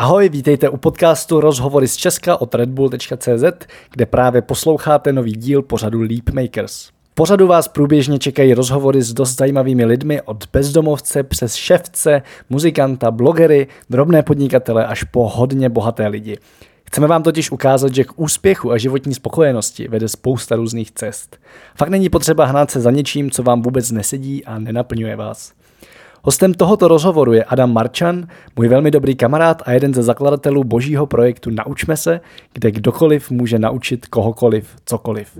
Ahoj, vítejte u podcastu Rozhovory z Česka od redbull.cz, kde právě posloucháte nový díl pořadu Leapmakers. V pořadu vás průběžně čekají rozhovory s dost zajímavými lidmi od bezdomovce přes ševce, muzikanta, blogery, drobné podnikatele až po hodně bohaté lidi. Chceme vám totiž ukázat, že k úspěchu a životní spokojenosti vede spousta různých cest. Fakt není potřeba hnát se za něčím, co vám vůbec nesedí a nenaplňuje vás. Hostem tohoto rozhovoru je Adam Marčan, můj velmi dobrý kamarád a jeden ze zakladatelů božího projektu Naučme se, kde kdokoliv může naučit kohokoliv cokoliv.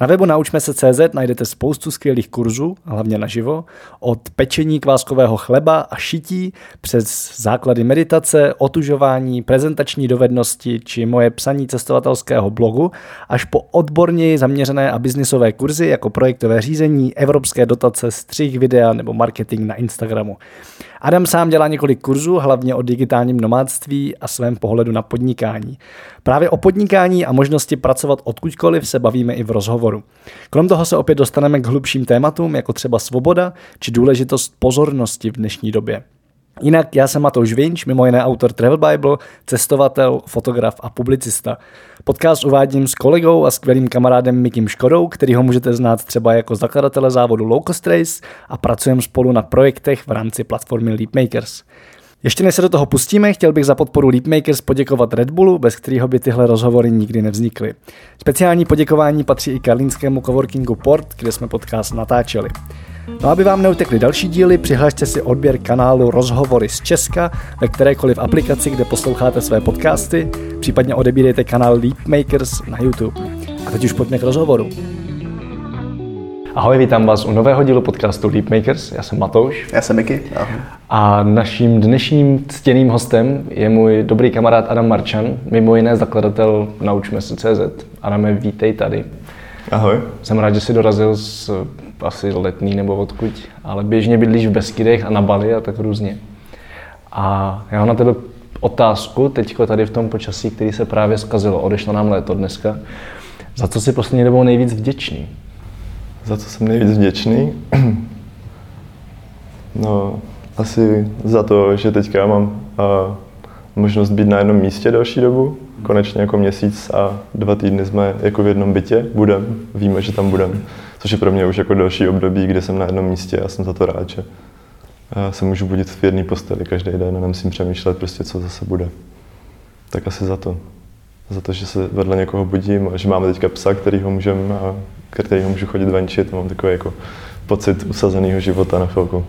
Na webu Naučme se CZ najdete spoustu skvělých kurzů, hlavně naživo, od pečení kváskového chleba a šití přes základy meditace, otužování, prezentační dovednosti či moje psaní cestovatelského blogu až po odborně zaměřené a biznisové kurzy jako projektové řízení, evropské dotace, střih videa nebo marketing na Instagram Instagramu. Adam sám dělá několik kurzů, hlavně o digitálním nomádství a svém pohledu na podnikání. Právě o podnikání a možnosti pracovat odkudkoliv se bavíme i v rozhovoru. Krom toho se opět dostaneme k hlubším tématům, jako třeba svoboda či důležitost pozornosti v dnešní době. Jinak já jsem Matouš Vinč, mimo jiné autor Travel Bible, cestovatel, fotograf a publicista. Podcast uvádím s kolegou a skvělým kamarádem Mikim Škodou, který ho můžete znát třeba jako zakladatele závodu Low Cost Race a pracujeme spolu na projektech v rámci platformy Leapmakers. Ještě než se do toho pustíme, chtěl bych za podporu Leapmakers poděkovat Red Bullu, bez kterého by tyhle rozhovory nikdy nevznikly. Speciální poděkování patří i karlínskému coworkingu Port, kde jsme podcast natáčeli. No aby vám neutekly další díly, přihlašte si odběr kanálu Rozhovory z Česka ve kterékoliv aplikaci, kde posloucháte své podcasty, případně odebírejte kanál Leapmakers na YouTube. A teď už pojďme k rozhovoru. Ahoj, vítám vás u nového dílu podcastu Leapmakers. Já jsem Matouš. Já jsem Miky. A naším dnešním ctěným hostem je můj dobrý kamarád Adam Marčan, mimo jiné zakladatel Naučme se CZ. Adame, vítej tady. Ahoj. Jsem rád, že jsi dorazil z asi letný nebo odkud, ale běžně bydlíš v Beskydech a na Bali a tak různě. A já mám na tebe otázku, teďko tady v tom počasí, který se právě zkazilo, odešlo nám léto dneska. Za co jsi poslední dobou nejvíc vděčný? Za co jsem nejvíc vděčný? No, asi za to, že teďka mám uh, možnost být na jednom místě další dobu. Konečně jako měsíc a dva týdny jsme jako v jednom bytě, budem, víme, že tam budeme. Což je pro mě už jako další období, kdy jsem na jednom místě a jsem za to rád, že já se můžu budit v jedné posteli každý den a nemusím přemýšlet prostě, co zase bude. Tak asi za to. Za to, že se vedle někoho budím a že máme teďka psa, kterýho můžem, a kterýho můžu chodit venčit mám takový jako pocit usazeného života na chvilku.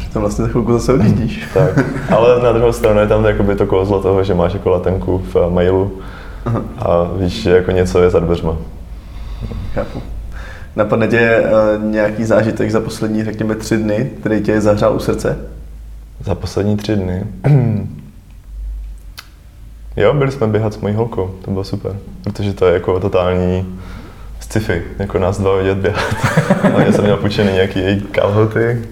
Přitom vlastně za chvilku zase odjíždíš. tak, ale na druhou stranu je tam jakoby to kouzlo toho, že máš jako letenku v mailu a víš, že jako něco je za dveřma. Chápu. Napadne tě uh, nějaký zážitek za poslední, řekněme, tři dny, který tě zahřál u srdce? Za poslední tři dny? jo, byli jsme běhat s mojí holkou, to bylo super, protože to je jako totální sci-fi, jako nás dva vidět běhat. A já jsem měl půjčený nějaký její kalhoty,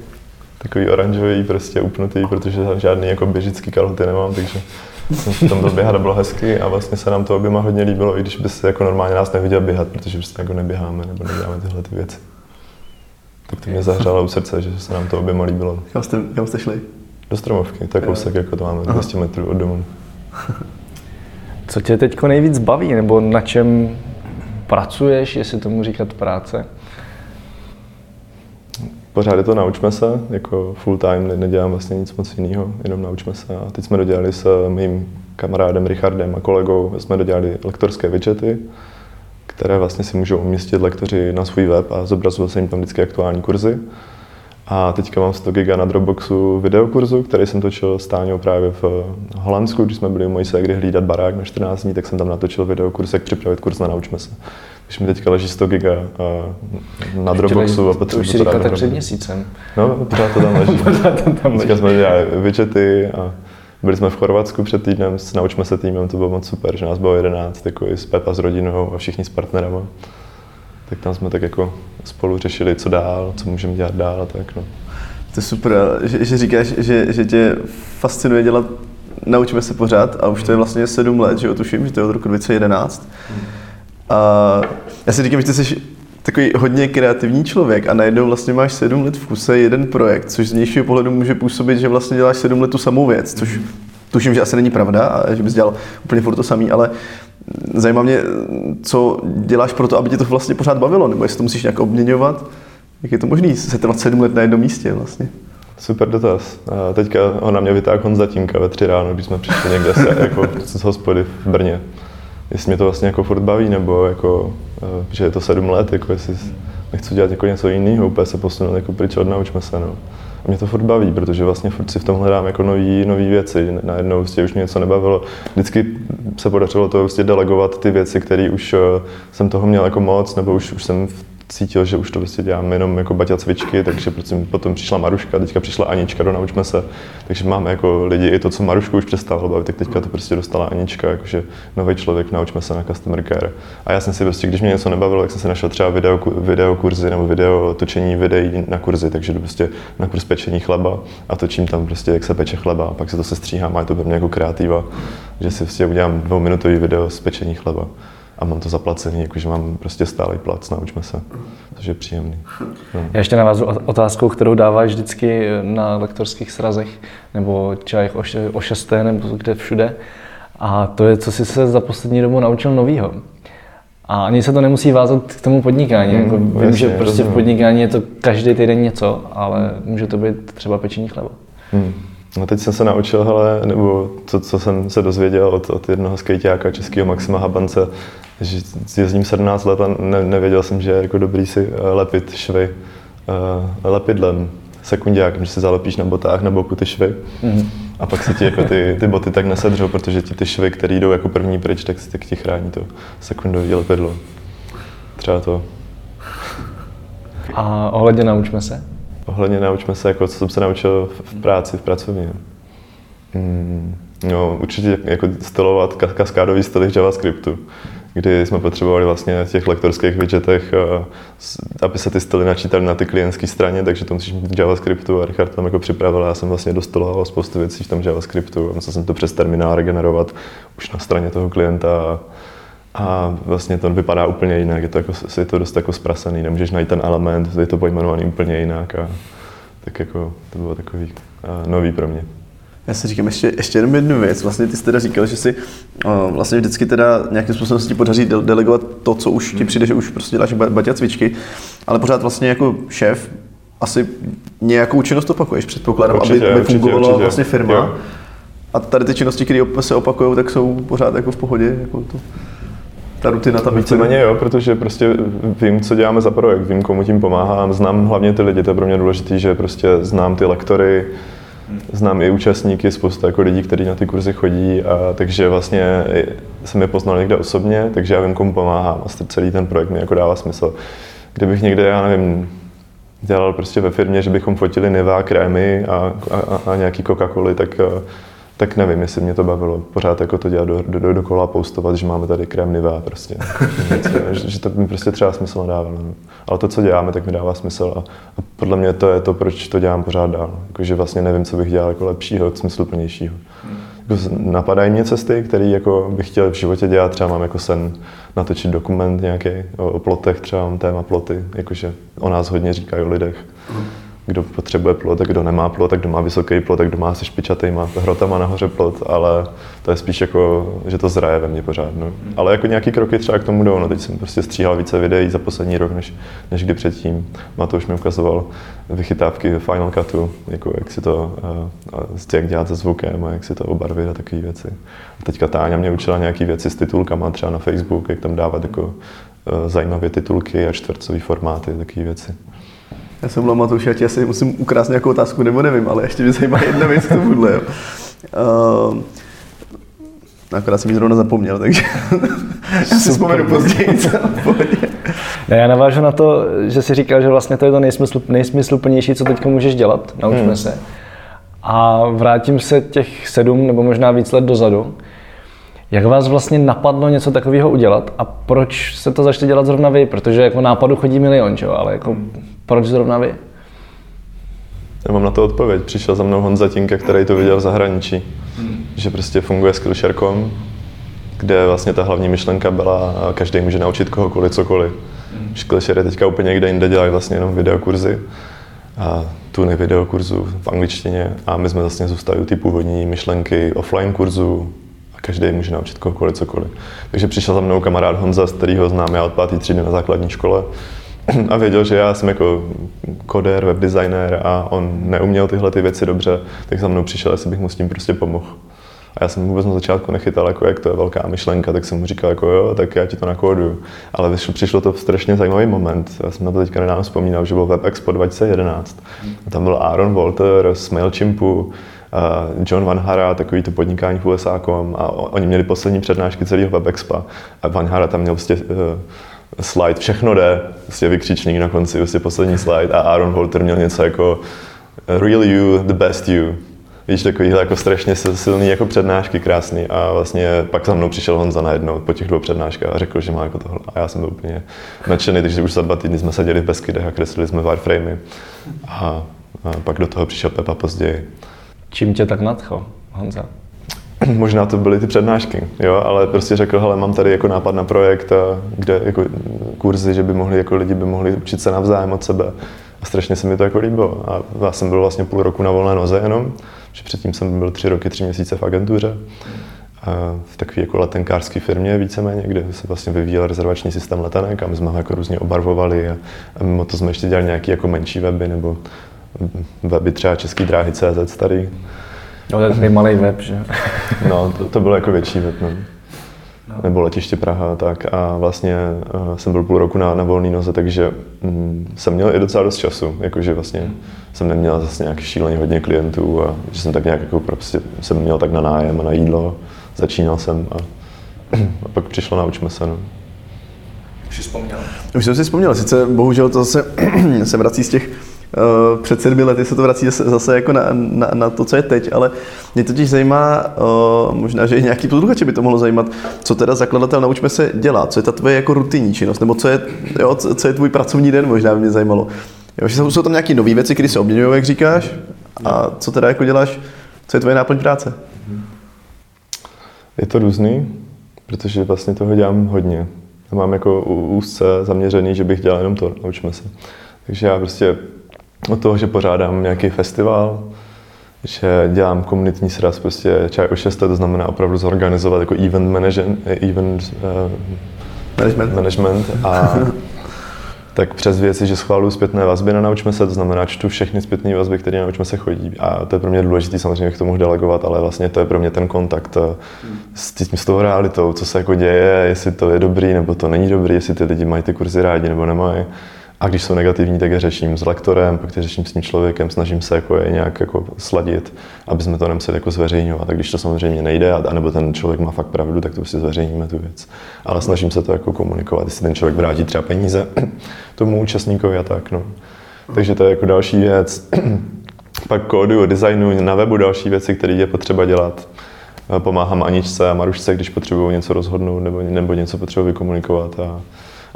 takový oranžový, prostě upnutý, protože žádný jako běžický kalhoty nemám, takže jsem tam byl běhat a bylo hezky a vlastně se nám to oběma hodně líbilo, i když bys jako normálně nás neviděl běhat, protože prostě jako neběháme nebo neděláme tyhle ty věci. Tak to mě zahřálo u srdce, že se nám to oběma líbilo. Kam jste, kam jste šli? Do Stromovky, tak kousek jako to máme, 200 metrů od domu. Co tě teď nejvíc baví, nebo na čem pracuješ, jestli tomu říkat práce? Pořád je to naučme se, jako full time nedělám vlastně nic moc jiného, jenom naučme se. A teď jsme dodělali s mým kamarádem Richardem a kolegou, jsme dodělali lektorské widgety, které vlastně si můžou umístit lektoři na svůj web a zobrazovat se jim tam vždycky aktuální kurzy. A teďka mám 100 giga na Dropboxu videokurzu, který jsem točil s Táňou právě v Holandsku, když jsme byli u mojí ségry hlídat barák na 14 dní, tak jsem tam natočil videokurs, jak připravit kurz na Naučme se. Když mi teďka leží 100 giga uh, na Dropboxu a potřebuji to už si říkáte před měsícem. No, pořád to tam leží. pořád to tam leží. Teďka jsme dělali widgety a byli jsme v Chorvatsku před týdnem, s Naučme se týmem, to bylo moc super, že nás bylo 11, takový s Pepa s rodinou a všichni s partnerama. Tak tam jsme tak jako spolu řešili, co dál, co můžeme dělat dál a tak. No. To je super, že, že říkáš, že, že tě fascinuje dělat Naučíme se pořád a už to je vlastně sedm let, že otuším, že to je od roku 2011. Hmm. A já si říkám, že ty jsi takový hodně kreativní člověk a najednou vlastně máš sedm let v kuse jeden projekt, což z vnějšího pohledu může působit, že vlastně děláš sedm let tu samou věc, což tuším, že asi není pravda a že bys dělal úplně furt to samý, ale zajímá mě, co děláš pro to, aby tě to vlastně pořád bavilo, nebo jestli to musíš nějak obměňovat. Jak je to možné se trvat sedm let na jednom místě vlastně? Super dotaz. A teďka ho na mě vytáhl Honza Tinka ve tři ráno, když jsme přišli někde se, jako z hospody v Brně. Jestli mě to vlastně jako furt baví, nebo jako, eh, že je to sedm let, jako jestli nechci dělat jako něco jiného, úplně se posunout jako pryč od naučme se. No. A mě to furt baví, protože vlastně furt si v tom hledám jako nový, nový věci. Najednou vlastně už mě něco nebavilo. Vždycky se podařilo to vlastně delegovat ty věci, které už eh, jsem toho měl jako moc, nebo už, už jsem v cítil, že už to prostě dělám jenom jako baťa cvičky, takže potom přišla Maruška, teďka přišla Anička do Naučme se, takže máme jako lidi i to, co Marušku už přestávalo bavit, tak teďka to prostě dostala Anička, jakože nový člověk, naučme se na customer care. A já jsem si prostě, když mě něco nebavilo, tak jsem si našel třeba video, video kurzy nebo video točení videí na kurzy, takže jdu prostě na kurz pečení chleba a točím tam prostě, jak se peče chleba, a pak se to se stříhám a je to pro mě jako kreativa, že si prostě udělám dvouminutový video z pečení chleba a mám to zaplacený, jakože mám prostě stálý plat, naučme se, což je příjemný. No. Já ještě navážu otázkou, kterou dáváš vždycky na lektorských srazech, nebo čajech o, o šesté, nebo kde všude. A to je, co jsi se za poslední dobu naučil novýho. A ani se to nemusí vázat k tomu podnikání. Mm, jako vím, jasně, že prostě rozumím. v podnikání je to každý týden něco, ale může to být třeba pečení chleba. Mm. No teď jsem se naučil, hele, nebo to, co jsem se dozvěděl od, od jednoho skejťáka českého Maxima Habance, že jezdím 17 let a ne, nevěděl jsem, že je jako dobrý si eh, lepit švy uh, lepidlem, sekundiákem, že si zalepíš na botách na boku ty švy. Mm-hmm. A pak se ti jako ty, ty boty tak nesedřou, protože ti ty švy, které jdou jako první pryč, tak, tak ti chrání to sekundové lepidlo. Třeba to. A ohledně naučme se? Ohledně naučme se, jako co jsem se naučil v práci, v pracovní. Mm, no, určitě jako stylovat kaskádový styly v JavaScriptu kdy jsme potřebovali vlastně v těch lektorských widgetech, eh, aby se ty styly načítaly na ty klientské straně, takže to musíš mít JavaScriptu a Richard tam jako připravil, já jsem vlastně dostoloval spoustu věcí v tom JavaScriptu a musel jsem to přes terminál regenerovat už na straně toho klienta a vlastně to vypadá úplně jinak, je to, jako, je to dost jako zprasený, nemůžeš najít ten element, je to pojmenovaný úplně jinak a tak jako to bylo takový uh, nový pro mě. Já si říkám ještě, ještě jenom jednu věc. Vlastně ty jsi teda říkal, že si uh, vlastně vždycky teda nějakým způsobem se ti podaří delegovat to, co už ti přijde, že už prostě děláš baťa cvičky, ale pořád vlastně jako šéf asi nějakou činnost opakuješ, předpokládám, určitě, aby, aby fungovala určitě, vlastně firma. Jo. A tady ty činnosti, které se opakují, tak jsou pořád jako v pohodě. Jako to, ta rutina tam Víceméně jo, protože prostě vím, co děláme za projekt, vím, komu tím pomáhám, znám hlavně ty lidi, to je pro mě důležité, že prostě znám ty lektory, znám i účastníky, spousta jako lidí, kteří na ty kurzy chodí, a takže vlastně jsem je poznal někde osobně, takže já vím, komu pomáhám a celý ten projekt mi jako dává smysl. Kdybych někde, já nevím, dělal prostě ve firmě, že bychom fotili Nivea krémy a, a, a nějaký Coca-Coly, tak tak nevím, jestli mě to bavilo pořád jako to dělat do, do, do, dokola postovat, že máme tady krém Nivea prostě. že, že, to mi prostě třeba smysl nedává. No. Ale to, co děláme, tak mi dává smysl a, a podle mě to je to, proč to dělám pořád dál. Jako, že vlastně nevím, co bych dělal jako lepšího, smysluplnějšího. Jako, napadají mě cesty, které jako bych chtěl v životě dělat. Třeba mám jako sen natočit dokument nějaký o, o plotech, třeba mám téma ploty, jakože o nás hodně říkají o lidech. Kdo potřebuje plot, a kdo nemá plot, tak kdo má vysoký plot, tak kdo má se špičatýma hrotama nahoře plot, ale to je spíš jako, že to zraje ve mně pořád. No. Ale jako nějaký kroky třeba k tomu jdou. No, teď jsem prostě stříhal více videí za poslední rok, než, než kdy předtím. už mi ukazoval vychytávky Final Cutu, jako jak si to, uh, jak dělat se zvukem a jak si to obarvit a takové věci. A teďka Táňa mě učila nějaké věci s titulkama třeba na Facebook, jak tam dávat jako uh, zajímavé titulky a čtvrcové formáty, takové věci. Já jsem Matouš, já asi musím ukrást nějakou otázku, nebo nevím, ale ještě mě zajímá jedna věc k tomuhle. Jo. Uh, akorát jsem ji zrovna zapomněl, takže já si vzpomenu později. ne, já navážu na to, že jsi říkal, že vlastně to je to nejsmysl, nejsmysluplnější, co teď můžeš dělat, naučme hmm. se. A vrátím se těch sedm nebo možná víc let dozadu. Jak vás vlastně napadlo něco takového udělat a proč se to začali dělat zrovna vy? Protože jako nápadu chodí milion, čo? ale jako proč zrovna vy? Já mám na to odpověď. Přišel za mnou Honza Tinka, který to viděl v zahraničí. Hmm. Že prostě funguje Skillshare.com, kde vlastně ta hlavní myšlenka byla, každý může naučit kohokoliv cokoliv. Hmm. Skillshare je teďka úplně někde jinde, dělají vlastně jenom videokurzy. a tuny videokurzu v angličtině a my jsme vlastně zůstali u ty původní myšlenky offline kurzu a každý může naučit kohokoliv cokoliv. Takže přišel za mnou kamarád Honza, z kterého znám já od páté třídy na základní škole a věděl, že já jsem jako koder, webdesigner a on neuměl tyhle ty věci dobře, tak za mnou přišel, jestli bych mu s tím prostě pomohl. A já jsem vůbec na začátku nechytal, jako jak to je velká myšlenka, tak jsem mu říkal, jako jo, tak já ti to nakóduju. Ale vyšlo, přišlo to v strašně zajímavý moment. Já jsem na to teďka nedávno vzpomínal, že byl Web Expo 2011. A tam byl Aaron Walter z MailChimpu, John Van Hara, takový to podnikání v USA, a oni měli poslední přednášky celého Web Expo. A Van Hara tam měl prostě uh, slide, všechno jde, prostě vykřičník na konci, prostě poslední slide a Aaron Walter měl něco jako Real you, the best you. Víš, takovýhle jako strašně silný jako přednášky, krásný. A vlastně pak za mnou přišel Honza najednou po těch dvou přednáškách a řekl, že má jako tohle. A já jsem byl úplně nadšený, takže už za dva týdny jsme seděli v Beskydech a kreslili jsme wireframey. A, a pak do toho přišel Pepa později. Čím tě tak nadchl, Honza? Možná to byly ty přednášky, jo, ale prostě řekl, hele, mám tady jako nápad na projekt, kde jako kurzy, že by mohli, jako lidi by mohli učit se navzájem od sebe. A strašně se mi to jako líbilo. A já jsem byl vlastně půl roku na volné noze jenom, že předtím jsem byl tři roky, tři měsíce v agentuře. v takové jako letenkářské firmě víceméně, kde se vlastně vyvíjel rezervační systém letenek a my jsme ho jako různě obarvovali a, a mimo to jsme ještě dělali nějaké jako menší weby nebo weby třeba Český dráhy CZ starý. No, to je malý web, že? no, to, to bylo jako větší web, no. no. Nebo letiště Praha, tak a vlastně uh, jsem byl půl roku na, na volné noze, takže mm, jsem měl i docela dost času, jakože vlastně jsem neměl zase nějak šíleně hodně klientů a že jsem tak nějak jako prostě jsem měl tak na nájem a na jídlo, začínal jsem a, a pak přišlo naučme se, no. Už jsi vzpomněl? Už jsem si vzpomněl, sice bohužel to zase se vrací z těch před sedmi lety se to vrací zase, zase jako na, na, na, to, co je teď, ale mě totiž zajímá, uh, možná, že i nějaký posluchače by to mohlo zajímat, co teda zakladatel naučme se dělat, co je ta tvoje jako rutinní činnost, nebo co je, jo, co, co je tvůj pracovní den, možná by mě zajímalo. Jo, že jsou tam nějaké nové věci, které se obměňují, jak říkáš, a co teda jako děláš, co je tvoje náplň práce? Je to různý, protože vlastně toho dělám hodně. Mám jako úzce zaměřený, že bych dělal jenom to, naučme se. Takže já prostě od toho, že pořádám nějaký festival, že dělám komunitní sraz prostě čaj o 6, to znamená opravdu zorganizovat jako event, management, event uh, management. management a tak přes věci, že schváluju zpětné vazby na Naučme se, to znamená, čtu všechny zpětné vazby, které na Naučme se chodí. A to je pro mě důležité samozřejmě k tomu delegovat, ale vlastně to je pro mě ten kontakt eh, s, tím, s tou realitou, co se jako děje, jestli to je dobrý nebo to není dobrý, jestli ty lidi mají ty kurzy rádi nebo nemají. A když jsou negativní, tak je řeším s lektorem, pak je řeším s tím člověkem, snažím se jako je nějak jako sladit, aby jsme to nemuseli jako zveřejňovat. A když to samozřejmě nejde, anebo ten člověk má fakt pravdu, tak to prostě zveřejníme tu věc. Ale snažím se to jako komunikovat, jestli ten člověk vrátí třeba peníze tomu účastníkovi a tak. No. Takže to je jako další věc. pak kódu, designu na webu další věci, které je potřeba dělat. Pomáhám Aničce a Marušce, když potřebují něco rozhodnout nebo, nebo něco potřebují vykomunikovat. A,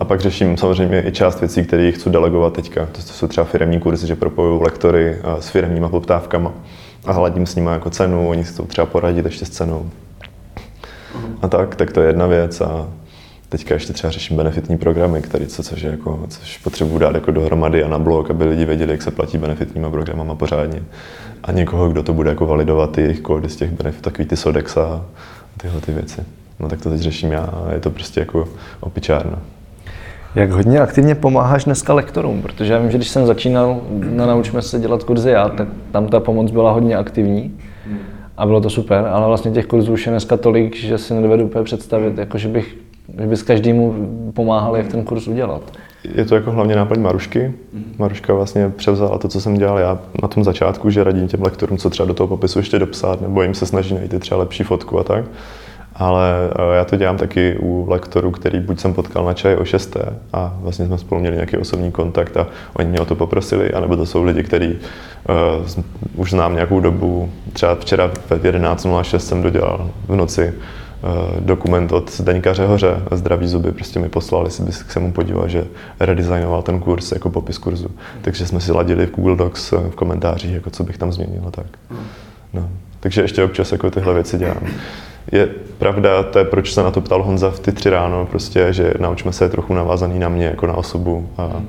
a pak řeším samozřejmě i část věcí, které chci delegovat teďka. To jsou třeba firmní kurzy, že propojuju lektory s firmníma poptávkama a hladím s nimi jako cenu, oni si to třeba poradit ještě s cenou. A tak, tak to je jedna věc a teďka ještě třeba řeším benefitní programy, které co, což, jako, což potřebuji dát jako dohromady a na blog, aby lidi věděli, jak se platí benefitníma programama pořádně. A někoho, kdo to bude jako validovat ty jejich kódy z těch benefit, takový ty Sodexa a tyhle ty věci. No tak to teď řeším já a je to prostě jako opičárna. Jak hodně aktivně pomáháš dneska lektorům? Protože já vím, že když jsem začínal na Naučme se dělat kurzy já, tak tam ta pomoc byla hodně aktivní a bylo to super, ale vlastně těch kurzů už je dneska tolik, že si nedovedu úplně představit, jako že bych že bys každému pomáhal, jak ten kurz udělat. Je to jako hlavně náplň Marušky. Maruška vlastně převzala to, co jsem dělal já na tom začátku, že radím těm lektorům, co třeba do toho popisu ještě dopsat, nebo jim se snaží najít třeba lepší fotku a tak ale eh, já to dělám taky u lektorů, který buď jsem potkal na čaji o 6. a vlastně jsme spolu měli nějaký osobní kontakt a oni mě o to poprosili, anebo to jsou lidi, kteří uh, už znám nějakou dobu. Třeba včera ve 11.06 jsem dodělal v noci uh, dokument od Zdeňka Řehoře, Zdraví zuby, prostě mi poslal, jestli bych se mu podíval, že redesignoval ten kurz jako popis kurzu. Takže jsme si ladili v Google Docs v komentářích, jako co bych tam změnil tak. No. Takže ještě občas jako tyhle věci dělám je pravda, to je proč se na to ptal Honza v ty tři ráno, prostě, že naučme se je trochu navázaný na mě jako na osobu a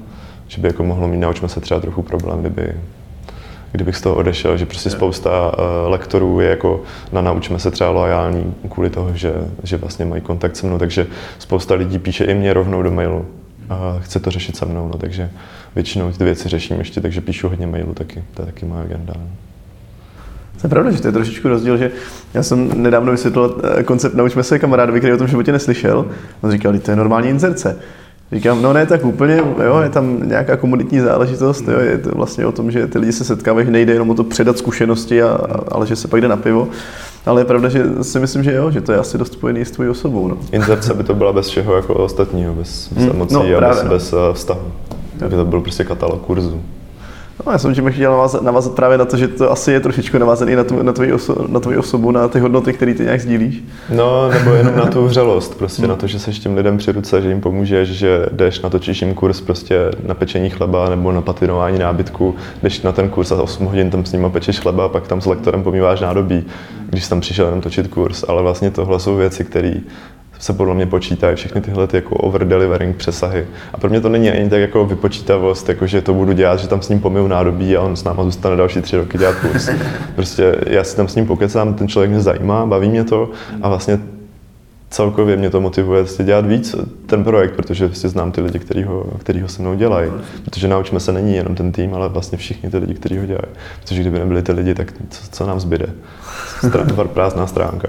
že by jako mohlo mít, naučme se třeba trochu problém, kdyby kdybych z toho odešel, že prostě spousta uh, lektorů je jako na naučme se třeba loajální kvůli toho, že, že vlastně mají kontakt se mnou, takže spousta lidí píše i mě rovnou do mailu a chce to řešit se mnou, no, takže většinou ty věci řeším ještě, takže píšu hodně mailů taky, to je taky moje agenda. No. To je pravda, že to je trošičku rozdíl, že já jsem nedávno vysvětlil eh, koncept Naučme se kamarádovi, který o tom životě neslyšel. On říkal, to je normální inzerce. Říkám, no ne, tak úplně, jo, je tam nějaká komunitní záležitost, jo, je to vlastně o tom, že ty lidi se setkávají, nejde jenom o to předat zkušenosti, a, ale že se pak jde na pivo. Ale je pravda, že si myslím, že jo, že to je asi dost spojený s tvojí osobou. No. Inzerce by to byla bez všeho jako ostatního, bez, bez hmm, emocí no, a bez, bez uh, vztahu. Takže to byl prostě katalog kurzu. No, já jsem tím chtěl navázat, navázat právě na to, že to asi je trošičku navázaný na, tu, na, tvoji oso, na tvoji osobu, na ty hodnoty, které ty nějak sdílíš. No, nebo jenom na tu vřelost, prostě hmm. na to, že seš tím lidem při ruce, že jim pomůžeš, že jdeš, natočíš jim kurz prostě na pečení chleba nebo na patinování nábytku, jdeš na ten kurz a 8 hodin tam s nimi pečeš chleba a pak tam s lektorem pomýváš nádobí, když tam přišel jenom točit kurz, ale vlastně tohle jsou věci, které se podle mě počítají všechny tyhle ty jako over-delivering přesahy. A pro mě to není ani tak jako vypočítavost, jako že to budu dělat, že tam s ním pomiju nádobí a on s náma zůstane další tři roky dělat kurz. Prostě já si tam s ním pokecám, ten člověk mě zajímá, baví mě to a vlastně celkově mě to motivuje vlastně dělat víc ten projekt, protože vlastně znám ty lidi, kteří ho, který ho se mnou dělají. Protože naučíme se není jenom ten tým, ale vlastně všichni ty lidi, kteří ho dělají. Protože kdyby nebyli ty lidi, tak co, co nám zbyde? Strán, prázdná stránka.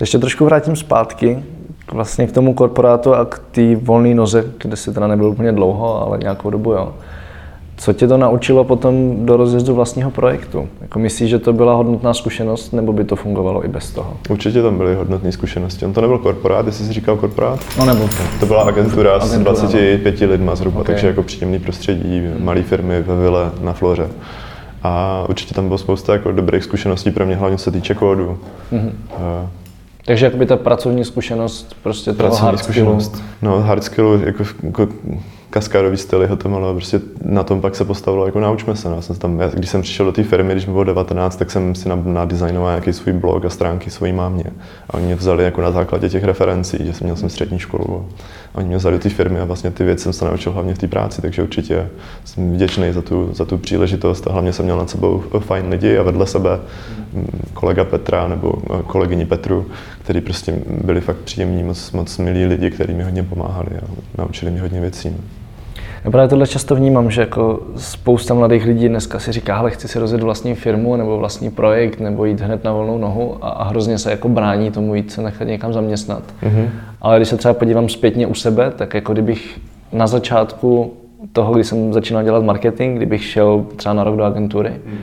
Ještě trošku vrátím zpátky k vlastně k tomu korporátu a k té volné noze, kde si teda nebyl úplně dlouho, ale nějakou dobu, jo. Co tě to naučilo potom do rozjezdu vlastního projektu? Jako myslíš, že to byla hodnotná zkušenost, nebo by to fungovalo i bez toho? Určitě tam byly hodnotné zkušenosti. On to nebyl korporát, jestli jsi říkal korporát? No nebo to. To byla agentura, agentura s 25 no. lidma zhruba, okay. takže jako příjemný prostředí, malé firmy ve Vile na Floře. A určitě tam bylo spousta jako dobrých zkušeností pro mě, hlavně se týče kódu. Mm-hmm. Takže jakoby ta pracovní zkušenost prostě toho pracovní hard zkušenost. No, hard skillu, jako, jako kaskádový styly HTML, prostě na tom pak se postavilo, jako naučme se. No. Já jsem tam, když jsem přišel do té firmy, když mi bylo 19, tak jsem si nadizajnoval nějaký svůj blog a stránky svojí mámě. A oni mě vzali jako na základě těch referencí, že jsem měl jsem střední školu. A oni mě vzali do té firmy a vlastně ty věci jsem se naučil hlavně v té práci, takže určitě jsem vděčný za tu, za tu příležitost a hlavně jsem měl nad sebou fajn lidi a vedle sebe kolega Petra nebo kolegyni Petru, kteří prostě byli fakt příjemní, moc, moc milí lidi, kteří mi hodně pomáhali a naučili mě hodně věcí. Já právě tohle často vnímám, že jako spousta mladých lidí dneska si říká, ale chci si rozjet vlastní firmu nebo vlastní projekt nebo jít hned na volnou nohu a, a hrozně se jako brání tomu jít se nechat někam zaměstnat. Mm-hmm. Ale když se třeba podívám zpětně u sebe, tak jako kdybych na začátku toho, kdy jsem začínal dělat marketing, kdybych šel třeba na rok do agentury, mm.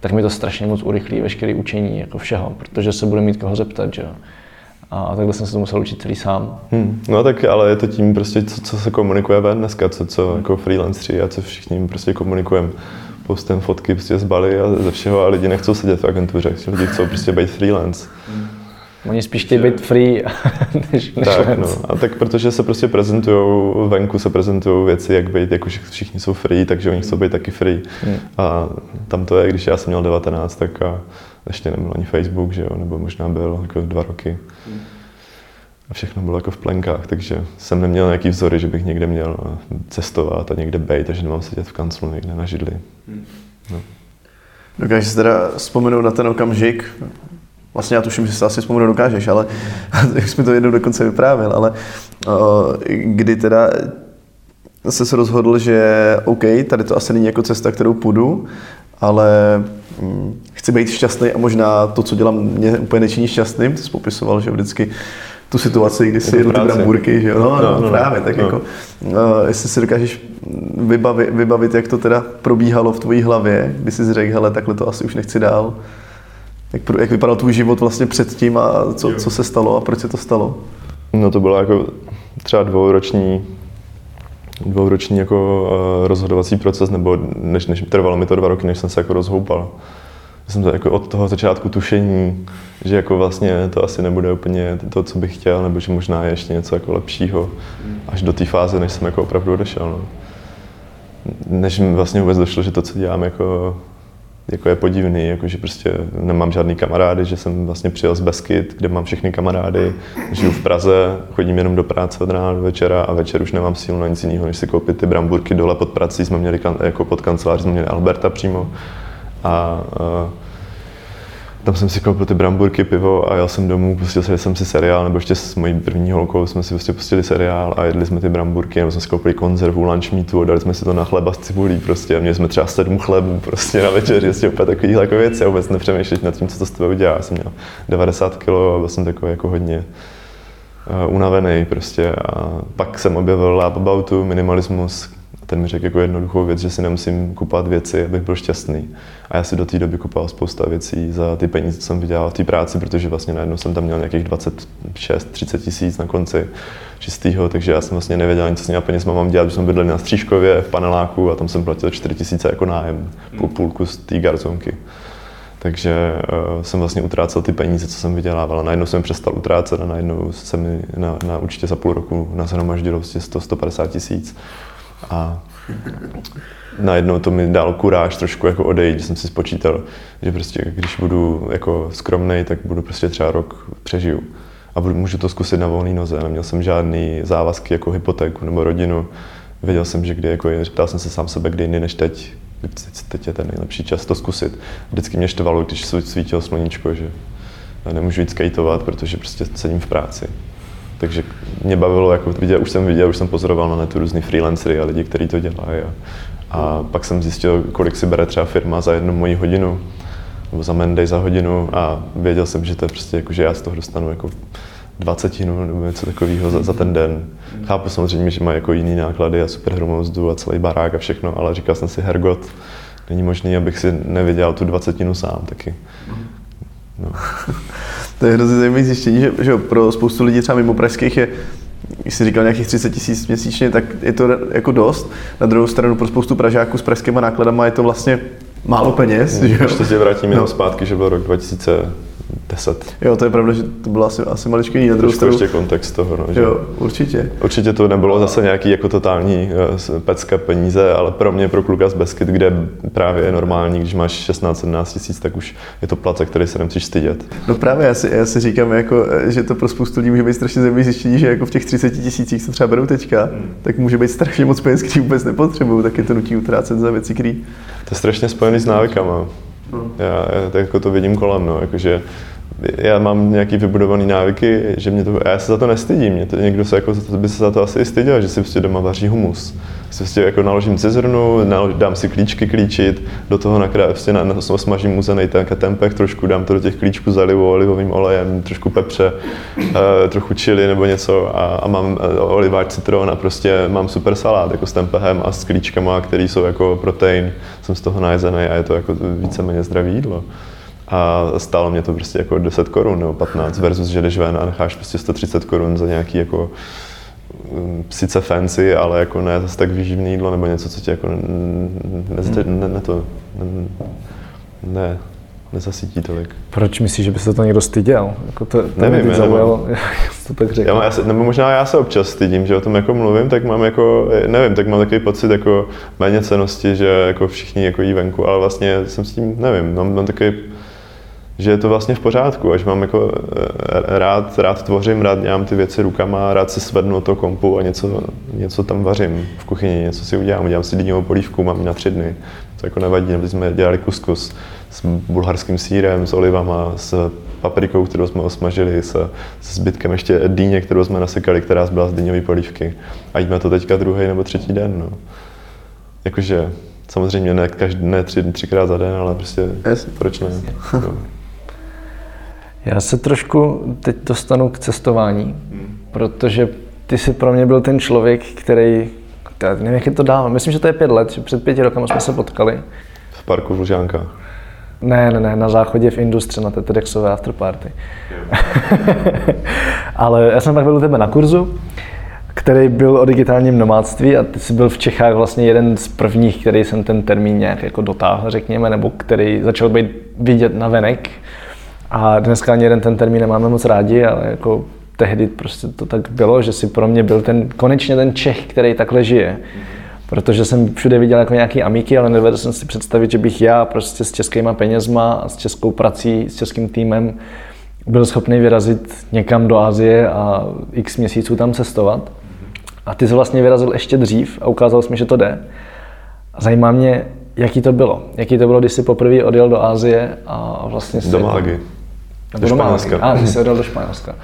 tak mi to strašně moc urychlí veškeré učení jako všeho, protože se bude mít koho zeptat, že jo a takhle jsem se to musel učit celý sám. Hmm. No tak ale je to tím prostě, co, co se komunikuje ven dneska, co, co jako freelanceri a co všichni prostě komunikujeme. Postem fotky prostě z Bali a ze všeho a lidi nechcou sedět v agentuře, lidi chcou prostě být freelance. Hmm. Oni spíš chtějí být free, než, než tak, no. A tak protože se prostě prezentují, venku se prezentují věci, jak být, jako všichni jsou free, takže oni chcou být taky free. Hmm. A tam to je, když já jsem měl 19, tak a ještě nebyl ani Facebook, že jo, nebo možná byl jako dva roky. A všechno bylo jako v plenkách, takže jsem neměl nějaký vzory, že bych někde měl cestovat a někde být, takže nemám sedět v kanclu někde na židli. No. Dokážeš si teda vzpomenout na ten okamžik, Vlastně já tuším, že se asi vzpomenout dokážeš, ale jak jsi mi to jednou dokonce vyprávěl, ale o, kdy teda se se rozhodl, že OK, tady to asi není jako cesta, kterou půjdu, ale hm, chci být šťastný a možná to, co dělám, mě úplně nečiní šťastným. Ty jsi popisoval, že vždycky tu situaci, kdy si jedl ty bramburky, že jo? No, no, no, no, právě, tak no. jako, uh, jestli si dokážeš vybavit, vybavit, jak to teda probíhalo v tvojí hlavě, kdy jsi řekl, hele, takhle to asi už nechci dál. Jak, jak vypadal tvůj život vlastně předtím a co, co se stalo a proč se to stalo? No to bylo jako třeba dvouroční dvouroční jako uh, rozhodovací proces, nebo než, než trvalo mi to dva roky, než jsem se jako rozhoupal. Jsem to jako od toho začátku tušení, že jako vlastně to asi nebude úplně to, co bych chtěl, nebo že možná je ještě něco jako lepšího, až do té fáze, než jsem jako opravdu odešel. No. Než mi vlastně vůbec došlo, že to, co dělám, jako jako je podivný, jako že prostě nemám žádný kamarády, že jsem vlastně přijel z Beskyt, kde mám všechny kamarády, žiju v Praze, chodím jenom do práce od rána do večera a večer už nemám sílu na nic jiného, než si koupit ty bramburky dole pod prací, jsme měli jako pod kanceláří, jsme měli Alberta přímo a tam jsem si koupil ty bramburky, pivo a jel jsem domů, pustil jsem si seriál, nebo ještě s mojí první holkou jsme si prostě pustili seriál a jedli jsme ty bramburky, nebo jsme si koupili konzervu, lunch meatu a dali jsme si to na chleba s cibulí prostě. A měli jsme třeba sedm chlebů prostě na večeři, prostě úplně takový jako věci a vůbec nepřemýšlet nad tím, co to s tebou udělá. Já jsem měl 90 kg a byl jsem takový jako hodně uh, unavený prostě a pak jsem objevil Lab Aboutu, minimalismus, ten mi řekl jako jednoduchou věc, že si nemusím kupovat věci, abych byl šťastný. A já si do té doby kupoval spousta věcí za ty peníze, co jsem vydělal v té práci, protože vlastně najednou jsem tam měl nějakých 26-30 tisíc na konci čistého, takže já jsem vlastně nevěděl nic, co s těmi peněz mám dělat, že jsem bydlel na Střížkově v paneláku a tam jsem platil 4 tisíce jako nájem, půl půlku z té garzonky. Takže uh, jsem vlastně utrácel ty peníze, co jsem vydělával. A najednou jsem přestal utrácet a najednou se mi na, na určitě za půl roku nashromaždilo 100-150 tisíc. A najednou to mi dal kuráž trošku jako odejít, že jsem si spočítal, že prostě když budu jako skromnej, tak budu prostě třeba rok přežiju. A budu, můžu to zkusit na volné noze. Neměl jsem žádný závazky jako hypotéku nebo rodinu. Věděl jsem, že kdy jako ptal jsem se sám sebe, kdy jiný než teď. Teď je ten nejlepší čas to zkusit. Vždycky mě štvalo, když svítilo sluníčko, že nemůžu jít skateovat, protože prostě sedím v práci. Takže mě bavilo, jako viděl, už jsem viděl, už jsem pozoroval na netu různý freelancery a lidi, kteří to dělají. A, a pak jsem zjistil, kolik si bere třeba firma za jednu moji hodinu, nebo za Menday za hodinu a věděl jsem, že to je prostě jako, že já z toho dostanu jako dvacetinu nebo něco takového za, za, ten den. Chápu samozřejmě, že má jako jiný náklady a super hromozdu a celý barák a všechno, ale říkal jsem si, hergot, není možný, abych si nevydělal tu dvacetinu sám taky. No. to je hrozně zajímavé zjištění, že, že pro spoustu lidí třeba mimo pražských je když jsi říkal nějakých 30 tisíc měsíčně, tak je to jako dost. Na druhou stranu pro spoustu Pražáků s pražskými nákladama je to vlastně málo peněz. Že jo? Ještě se vrátím no. jenom zpátky, že byl rok 2000, 10. Jo, to je pravda, že to bylo asi, asi maličko jiný. Na druhou stranu... ještě kontext toho, no, že... Jo, určitě. Určitě to nebylo zase nějaký jako totální uh, pecka peníze, ale pro mě, pro kluka z Beskyt, kde právě je normální, když máš 16-17 tisíc, tak už je to place, který se nemusíš stydět. No právě, já si, já si říkám, jako, že to pro spoustu lidí může být strašně zajímavé zjištění, že jako v těch 30 tisících, co třeba berou teďka, hmm. tak může být strašně moc peněz, který vůbec nepotřebují, tak je to nutí utrácet za věci, které. To je strašně spojený s návykama. Já, já jako to vidím kolem, no, jakože já mám nějaký vybudovaný návyky, že mě to, já se za to nestydím, mě to, někdo se jako, by se za to asi styděl, že si prostě doma vaří humus. Si prostě jako naložím cizrnu, dám si klíčky klíčit, do toho nakrát prostě na, na, smažím uzený ten tempeh, trošku dám to do těch klíčků, zalivu olivovým olejem, trošku pepře, uh, trochu chili nebo něco a, a mám uh, oliváč citron a prostě mám super salát jako s tempehem a s klíčkama, který jsou jako protein, jsem z toho najezený a je to jako víceméně zdravý jídlo. A stálo mě to prostě jako 10 korun nebo 15 versus, že jdeš ven a necháš prostě 130 korun za nějaký jako mm, sice fancy, ale jako ne zase tak výživný jídlo nebo něco, co tě jako ne, ne, ne, ne to, ne, ne, nezasytí tolik. Proč myslíš, že by se to někdo styděl? Jako to, to Nevím, mě zaujalo, to tak řekl. Já, já se, nebo možná já se občas stydím, že o tom jako mluvím, tak mám jako, nevím, tak mám takový pocit jako méně cenosti, že jako všichni jako jí venku, ale vlastně jsem s tím, nevím, mám, mám takový že je to vlastně v pořádku, až mám jako eh, rád, rád tvořím, rád dělám ty věci rukama, rád se svednu to kompu a něco, něco tam vařím v kuchyni, něco si udělám, udělám si dýňovou polívku, mám ji na tři dny, to jako nevadí, nebo jsme dělali kuskus s bulharským sírem, s olivama, s paprikou, kterou jsme osmažili, s, s zbytkem ještě dýně, kterou jsme nasekali, která byla z dýňové polívky. A jíme to teďka druhý nebo třetí den. No. Jakože samozřejmě ne, každý, ne tři, třikrát za den, ale prostě yes. proč ne? No. Já se trošku teď dostanu k cestování, protože ty jsi pro mě byl ten člověk, který, já nevím, jak je to dávno, myslím, že to je pět let, že před pěti rokama jsme se potkali. V parku v Lužánkách. Ne, ne, ne, na záchodě v Industře, na té TEDxové afterparty. Ale já jsem pak byl u tebe na kurzu, který byl o digitálním nomádství a ty jsi byl v Čechách vlastně jeden z prvních, který jsem ten termín nějak jako dotáhl, řekněme, nebo který začal být vidět na venek a dneska ani jeden ten termín nemáme moc rádi, ale jako tehdy prostě to tak bylo, že si pro mě byl ten, konečně ten Čech, který takhle žije. protože jsem všude viděl jako nějaký amíky, ale nevedl jsem si představit, že bych já prostě s českýma penězma a s českou prací, s českým týmem byl schopný vyrazit někam do Asie a x měsíců tam cestovat. A ty jsi vlastně vyrazil ještě dřív a ukázal jsi mi, že to jde. Zajímá mě, jaký to bylo. Jaký to bylo, když jsi poprvé odjel do Asie a vlastně Do Malagy. Do, Španělska. A, když jsi odjel do Španělska.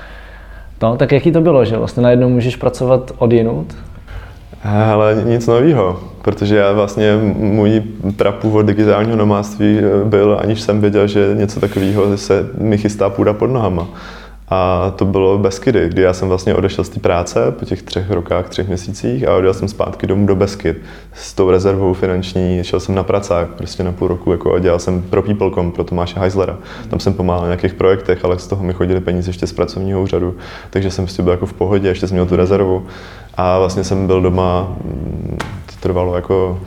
No, tak jaký to bylo, že vlastně najednou můžeš pracovat od jinut? Ale nic nového, protože já vlastně, můj prapůvod digitálního nomádství byl, aniž jsem věděl, že něco takového se mi chystá půda pod nohama. A to bylo Beskydy, kdy já jsem vlastně odešel z té práce po těch třech rokách, třech měsících a odjel jsem zpátky domů do Beskyd s tou rezervou finanční. Šel jsem na pracák prostě na půl roku jako a dělal jsem pro People.com, pro Tomáše Heislera. Tam jsem pomáhal na nějakých projektech, ale z toho mi chodili peníze ještě z pracovního úřadu, takže jsem prostě byl jako v pohodě, ještě jsem měl tu rezervu. A vlastně jsem byl doma, to trvalo jako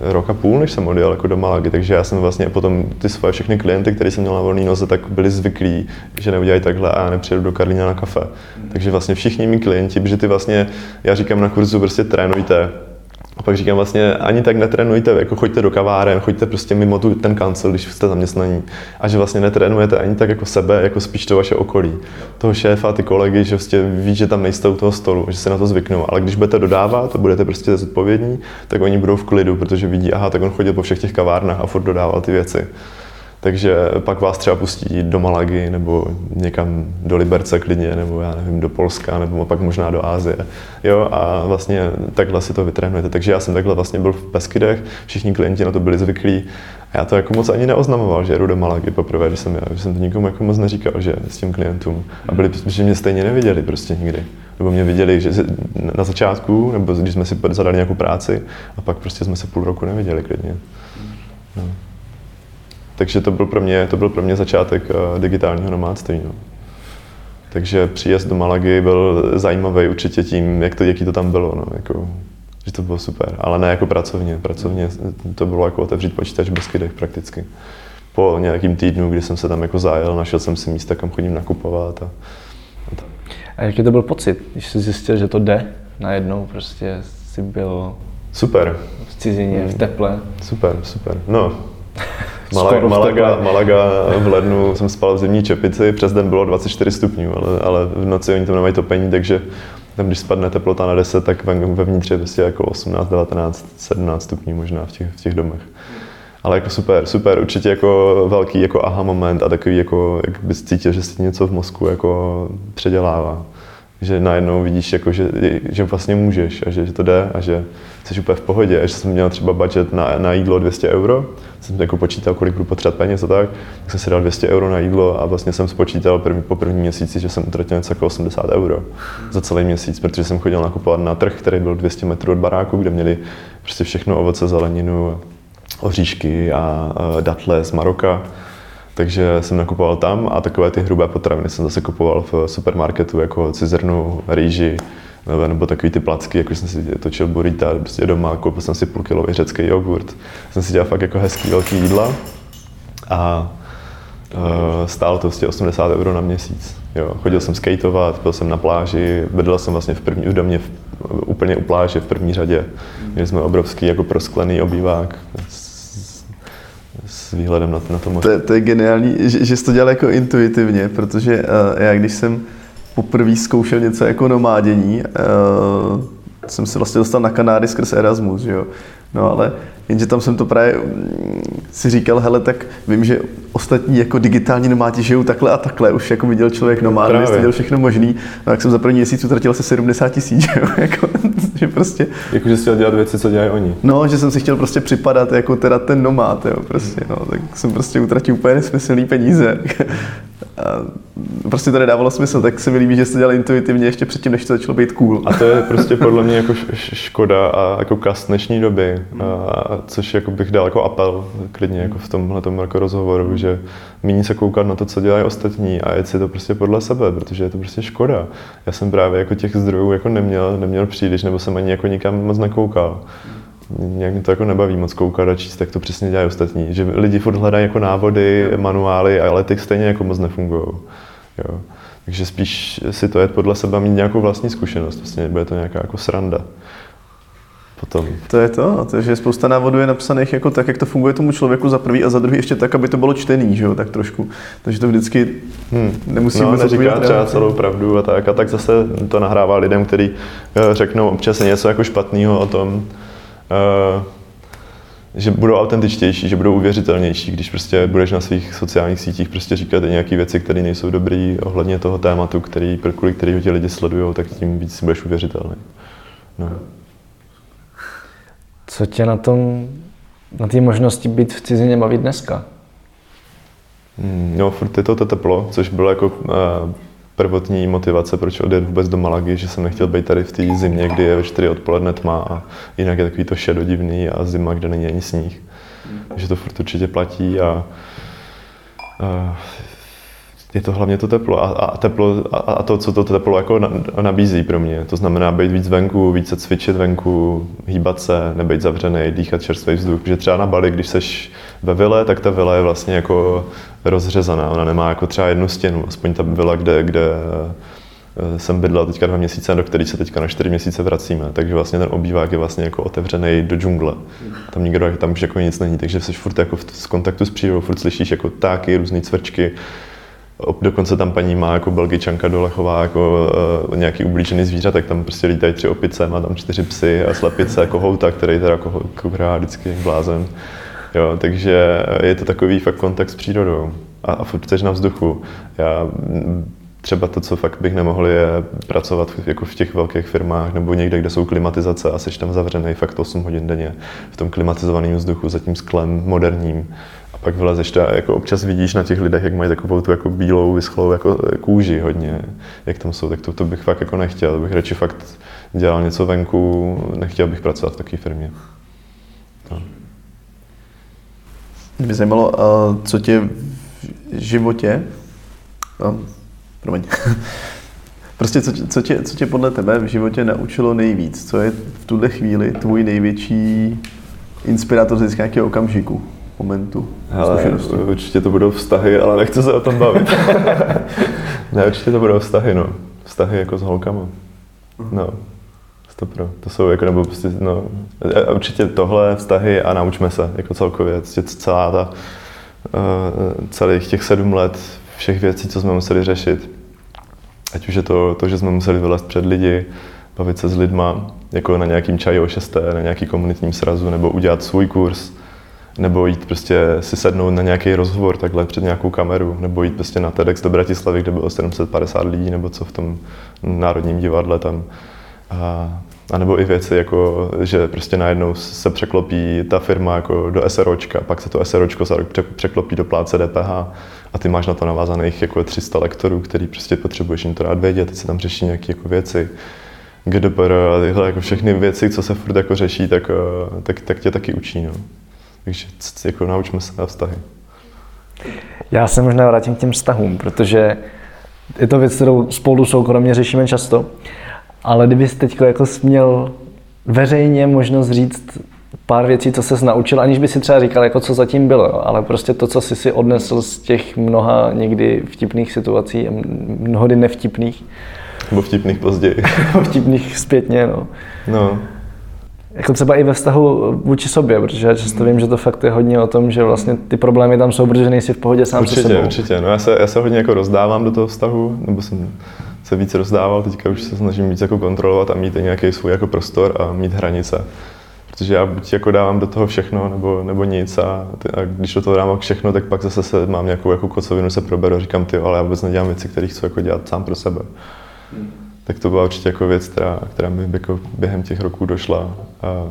rok a půl, než jsem odjel jako do Malagy, takže já jsem vlastně potom ty svoje všechny klienty, které jsem měl na volný noze, tak byli zvyklí, že neudělají takhle a já nepřijedu do Karlína na kafe. Takže vlastně všichni mý klienti, protože ty vlastně, já říkám na kurzu, prostě trénujte, a pak říkám vlastně, ani tak netrénujte, jako choďte do kaváren, choďte prostě mimo tu, ten kancel, když jste zaměstnaní. A že vlastně netrénujete ani tak jako sebe, jako spíš to vaše okolí. Toho šéfa, ty kolegy, že vlastně ví, že tam nejste u toho stolu, že se na to zvyknou. Ale když budete dodávat a budete prostě zodpovědní, tak oni budou v klidu, protože vidí, aha, tak on chodil po všech těch kavárnách a furt dodával ty věci. Takže pak vás třeba pustí do Malagy nebo někam do Liberce klidně, nebo já nevím, do Polska, nebo pak možná do Ázie. Jo, a vlastně takhle si to vytrénujete. Takže já jsem takhle vlastně byl v Peskydech, všichni klienti na to byli zvyklí. A já to jako moc ani neoznamoval, že jdu do Malagy poprvé, když jsem já, že jsem to nikomu jako moc neříkal, že s tím klientům. A byli, že mě stejně neviděli prostě nikdy. Nebo mě viděli, že na začátku, nebo když jsme si zadali nějakou práci, a pak prostě jsme se půl roku neviděli klidně. No. Takže to byl pro mě, to byl pro mě začátek uh, digitálního nomádství. No. Takže příjezd do Malagy byl zajímavý určitě tím, jak to, jaký to tam bylo. No, jako, že to bylo super, ale ne jako pracovně. Pracovně to bylo jako otevřít počítač v Beskydech prakticky. Po nějakým týdnu, kdy jsem se tam jako zájel, našel jsem si místa, kam chodím nakupovat. A, a, tak. a jaký to byl pocit, když jsi zjistil, že to jde? Najednou prostě jsi byl Super. v cizině, v teple. Super, super. No, Malaga, Malaga, Malaga v lednu jsem spal v zimní čepici, přes den bylo 24 stupňů, ale, ale v noci oni tam nemají topení, takže tam, když spadne teplota na 10, tak vevnitř je prostě jako 18, 19, 17 stupňů možná v těch, v těch domech. Ale jako super, super, určitě jako velký jako aha moment a takový jako, jak bys cítil, že si něco v mozku jako předělává že najednou vidíš, jako, že, že vlastně můžeš a že, že to jde a že jsi úplně v pohodě. A že jsem měl třeba budget na, na jídlo 200 euro, jsem jako počítal, kolik budu potřebovat peněz a tak, tak jsem si dal 200 euro na jídlo a vlastně jsem spočítal první, po první měsíci, že jsem utratil něco jako 80 euro za celý měsíc, protože jsem chodil nakupovat na trh, který byl 200 metrů od baráku, kde měli prostě všechno ovoce, zeleninu, oříšky a, a datle z Maroka takže jsem nakupoval tam a takové ty hrubé potraviny jsem zase kupoval v supermarketu, jako cizrnu, rýži, nebo, takový ty placky, jako jsem si točil burrita prostě doma, koupil jsem si půl kilový řecký jogurt. Jsem si dělal fakt jako hezký velký jídla a uh, stálo to prostě 80 euro na měsíc. Jo, chodil jsem skateovat, byl jsem na pláži, bydlel jsem vlastně v první, v domě v, úplně u pláže v první řadě. Měli jsme obrovský jako prosklený obývák výhledem na, na to moře. To, to je geniální, že, že jsi to dělal jako intuitivně, protože uh, já když jsem poprvé zkoušel něco jako nomádění, uh, jsem se vlastně dostal na Kanáry skrz Erasmus, že jo. No ale jenže tam jsem to právě mm, si říkal, hele, tak vím, že ostatní jako digitální nomádi žijou takhle a takhle, už jako viděl člověk nomád, viděl všechno možný, no tak jsem za první měsíc utratil asi 70 tisíc, jako, že prostě... Jako, že chtěl dělat věci, co dělají oni. No, že jsem si chtěl prostě připadat jako teda ten nomád, jo, prostě, no, tak jsem prostě utratil úplně nesmyslný peníze. A prostě to nedávalo smysl, tak se mi líbí, že jste dělali intuitivně ještě předtím, než to začalo být cool. A to je prostě podle mě jako škoda a jako kast dnešní doby, a, což jako bych dal jako apel klidně jako v tomhle jako rozhovoru, že méně se koukat na to, co dělají ostatní a jet si to prostě podle sebe, protože je to prostě škoda. Já jsem právě jako těch zdrojů jako neměl, neměl příliš, nebo jsem ani jako nikam moc nekoukal nějak mě to jako nebaví moc koukat a číst, jak to přesně dělají ostatní. Že lidi furt hledají jako návody, manuály, ale ty stejně jako moc nefungují. Jo. Takže spíš si to je podle sebe mít nějakou vlastní zkušenost, vlastně bude to nějaká jako sranda. potom. To je to, to je, že spousta návodů je napsaných jako tak, jak to funguje tomu člověku za prvý a za druhý ještě tak, aby to bylo čtený, že jo, tak trošku. Takže to vždycky hmm. nemusí no, vůbec neříká třeba celou pravdu a tak. A tak zase to nahrává lidem, kteří eh, řeknou občas něco jako špatného o tom, že budou autentičtější, že budou uvěřitelnější, když prostě budeš na svých sociálních sítích prostě říkat nějaké věci, které nejsou dobré ohledně toho tématu, který, kvůli kterého ti lidi sledují, tak tím víc budeš uvěřitelný. No. Co tě na tom, na té možnosti být v cizině baví dneska? Mm, No, furt je to to teplo, což bylo jako uh, prvotní motivace, proč odjet vůbec do Malagy, že jsem nechtěl být tady v té zimě, kdy je ve 4 odpoledne tma a jinak je takový to šedodivný a zima, kde není ani sníh. Takže to furt určitě platí a, a je to hlavně to teplo a, a, teplo, a, a to, co to teplo jako na, nabízí pro mě. To znamená být víc venku, více cvičit venku, hýbat se, nebejt zavřený, dýchat čerstvý vzduch. Protože třeba na Bali, když seš ve vile, tak ta vila je vlastně jako rozřezaná. Ona nemá jako třeba jednu stěnu, aspoň ta vila, kde, kde eh, jsem bydlel teďka dva měsíce, do který se teďka na čtyři měsíce vracíme. Takže vlastně ten obývák je vlastně jako otevřený do džungle. Tam nikdo, tam už jako nic není, takže jsi furt jako v, kontaktu s přírodou, furt slyšíš jako ptáky, různé cvrčky, Dokonce tam paní má jako belgičanka dole chová jako uh, nějaký ublížený zvířat, tak tam prostě lítají tři opice, má tam čtyři psy a slepice, kohouta, který teda jako kuhrá vždycky blázen. Jo, takže je to takový fakt kontakt s přírodou a, a furt na vzduchu. Já třeba to, co fakt bych nemohl, je pracovat v, jako v těch velkých firmách nebo někde, kde jsou klimatizace a jsi tam zavřený fakt 8 hodin denně v tom klimatizovaném vzduchu za tím sklem moderním a pak vylezeš a jako občas vidíš na těch lidech, jak mají takovou tu jako bílou, vyschlou jako kůži hodně, jak tam jsou, tak to, to bych fakt jako nechtěl, bych radši fakt dělal něco venku, nechtěl bych pracovat v takové firmě. No. Mě zajímalo, a co tě v životě, a, promiň, prostě co, co, tě, co tě podle tebe v životě naučilo nejvíc? Co je v tuhle chvíli tvůj největší inspirátor z nějakého okamžiku, momentu, Hele, zkušenosti? určitě to budou vztahy, ale nechci se o tom bavit. ne, určitě to budou vztahy, no. Vztahy jako s holkama. No, stopro. To jsou jako, nebo prostě, no, určitě tohle, vztahy a naučme se, jako celkově. Prostě celá ta, uh, celých těch sedm let všech věcí, co jsme museli řešit. Ať už je to, to, že jsme museli vylézt před lidi, bavit se s lidma, jako na nějakým čaji o šesté, na nějaký komunitním srazu, nebo udělat svůj kurz, nebo jít prostě si sednout na nějaký rozhovor takhle před nějakou kameru, nebo jít prostě na TEDx do Bratislavy, kde bylo 750 lidí, nebo co v tom národním divadle tam. A, a nebo i věci, jako, že prostě najednou se překlopí ta firma jako do SROčka, pak se to SROčko za rok pře- překlopí do pláce DPH a ty máš na to navázaných jako 300 lektorů, který prostě potřebuješ jim to rád vědět, teď se tam řeší nějaké jako věci. GDPR a tyhle jako všechny věci, co se furt jako řeší, tak, eh, tak, tak tě taky učí. No. Takže jako naučme se na vztahy. Já se možná vrátím k těm vztahům, protože je to věc, kterou spolu soukromně řešíme často. Ale kdybys teď jako směl veřejně možnost říct pár věcí, co ses naučil, aniž by si třeba říkal, jako co zatím bylo, jo, ale prostě to, co jsi si odnesl z těch mnoha někdy vtipných situací, mnohdy nevtipných, Nebo vtipných později. vtipných zpětně, no. No, Jako třeba i ve vztahu vůči sobě, protože já často vím, že to fakt je hodně o tom, že vlastně ty problémy tam jsou, protože nejsi v pohodě sám se určitě, sebou. určitě. No, já, se, já se hodně jako rozdávám do toho vztahu, nebo jsem se víc rozdával, teďka už se snažím víc jako kontrolovat a mít i nějaký svůj jako prostor a mít hranice. Protože já buď jako dávám do toho všechno, nebo, nebo nic a, ty, a když do toho dám všechno, tak pak zase se mám nějakou jako kocovinu, se proberu a říkám, ty, ale já vůbec nedělám věci, které chci jako dělat sám pro sebe. Tak to byla určitě jako věc, která, která mi jako během těch roků došla. A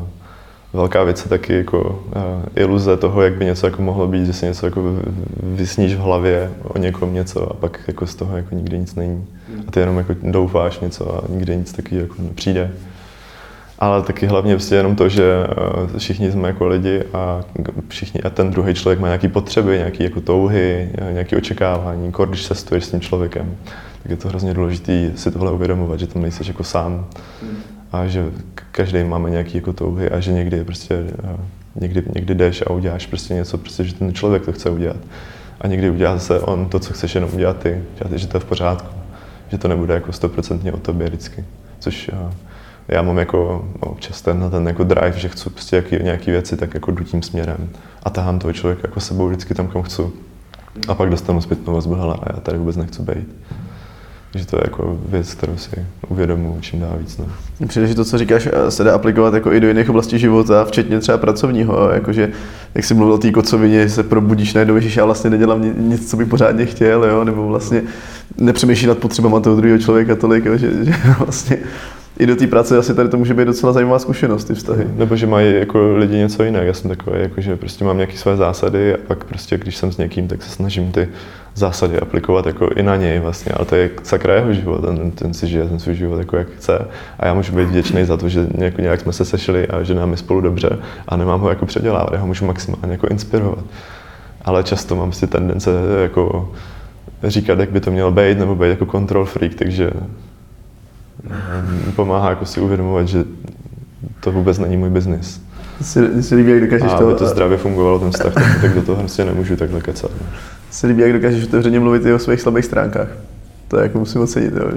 velká věc je taky jako iluze toho, jak by něco jako mohlo být, že si něco jako vy- vysníš v hlavě o někom něco a pak jako z toho jako nikdy nic není. A ty jenom jako doufáš něco a nikdy nic taky jako nepřijde. Ale taky hlavně prostě jenom to, že eh, všichni jsme jako lidi a všichni a ten druhý člověk má nějaké potřeby, nějaké jako touhy, eh, nějaké očekávání, kor, když cestuješ s tím člověkem, tak je to hrozně důležité si tohle uvědomovat, že tam nejseš jako sám a že každý máme nějaké jako touhy a že někdy prostě eh, někdy, někdy jdeš a uděláš prostě něco, prostě, že ten člověk to chce udělat. A někdy udělá zase on to, co chceš jenom udělat ty, že to je v pořádku, že to nebude jako stoprocentně o tobě vždycky, což já mám jako občas ten, ten jako drive, že chci prostě jaký, nějaký věci, tak jako jdu tím směrem a tahám toho člověka jako sebou vždycky tam, kam chci. A pak dostanu zpětnou vazbu, hele, a já tady vůbec nechci být. Takže to je jako věc, kterou si uvědomuji čím dál víc. No. Přijde, že to, co říkáš, eh, se dá aplikovat jako i do jiných oblastí života, včetně třeba pracovního. Jakože, jak jsi mluvil o té kocovině, že se probudíš najednou, že já vlastně nedělám nic, co bych pořádně chtěl, jo? nebo vlastně nepřemýšlí nad potřebama toho druhého člověka tolik, jo? Že, že vlastně i do té práce asi tady to může být docela zajímavá zkušenost, ty vztahy. Nebo že mají jako lidi něco jiného. Já jsem takový, jako, že prostě mám nějaké své zásady a pak prostě, když jsem s někým, tak se snažím ty zásady aplikovat jako i na něj vlastně. A to je sakra jeho život, ten, ten si žije ten svůj život jako jak chce. A já můžu být vděčný za to, že nějak, nějak jsme se sešli a že nám je spolu dobře a nemám ho jako předělávat, já ho můžu maximálně jako inspirovat. Ale často mám si tendence jako říkat, jak by to mělo být, nebo být jako control freak, takže pomáhá jako si uvědomovat, že to vůbec není můj biznis. Si, si líbí, jak dokážeš a to... aby to zdravě fungovalo, ten vztah, tak, tak do toho prostě nemůžu takhle kecat. No. Si líbí, jak dokážeš otevřeně mluvit i o svých slabých stránkách. To je jako musím ocenit, jo.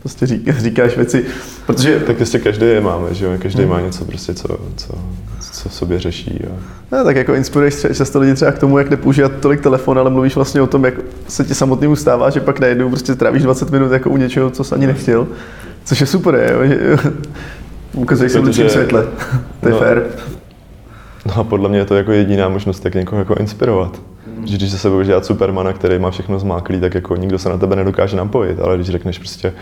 Prostě říká, říkáš věci, protože... Tak prostě každý je máme, že jo, každý hmm. má něco prostě, co, co, co v sobě řeší. Jo. No, tak jako inspiruješ často lidi třeba k tomu, jak nepoužívat tolik telefon, ale mluvíš vlastně o tom, jak se ti samotnému stává, že pak najednou prostě trávíš 20 minut jako u něčeho, co jsi ani nechtěl. Což je super, je, že ukazuje se v lepším světle. to je no, fér. No a podle mě je to jako jediná možnost, jak někoho jako inspirovat. Mm. Že když se sebou dělat Supermana, který má všechno zmáklý, tak jako nikdo se na tebe nedokáže napojit, ale když řekneš prostě,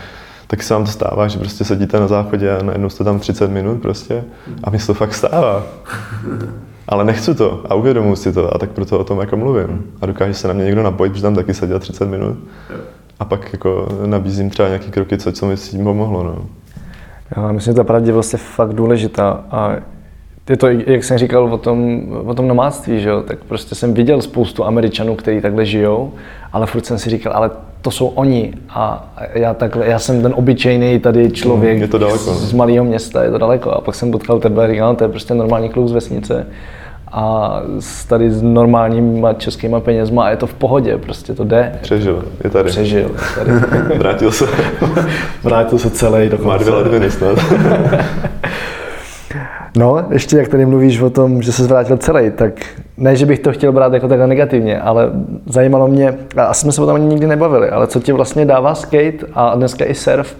tak se vám to stává, že prostě sedíte na záchodě a najednou jste tam 30 minut prostě a mi to fakt stává. Ale nechci to a uvědomuji si to a tak proto o tom jako mluvím. A dokáže se na mě někdo napojit, protože tam taky seděl 30 minut a pak jako nabízím třeba nějaké kroky, co, co mi s tím pomohlo. No. Já myslím, že ta pravdivost je fakt důležitá a je to, jak jsem říkal o tom, o tom nomádství, že jo? tak prostě jsem viděl spoustu Američanů, kteří takhle žijou, ale furt jsem si říkal, ale to jsou oni a já, takhle, já jsem ten obyčejný tady člověk mm, je to daleko, z, z malého města, je to daleko a pak jsem potkal tebe a říkal, no, to je prostě normální kluk z vesnice a s tady s normálníma českýma penězma a je to v pohodě, prostě to jde. Přežil, je tady. Přežil, je tady. Vrátil se. Vrátil se celý dokonce. Má dvě ledviny snad. No, ještě jak tady mluvíš o tom, že se zvrátil celý, tak ne, že bych to chtěl brát jako takhle negativně, ale zajímalo mě, a asi jsme se o tom ani nikdy nebavili, ale co ti vlastně dává skate a dneska i surf,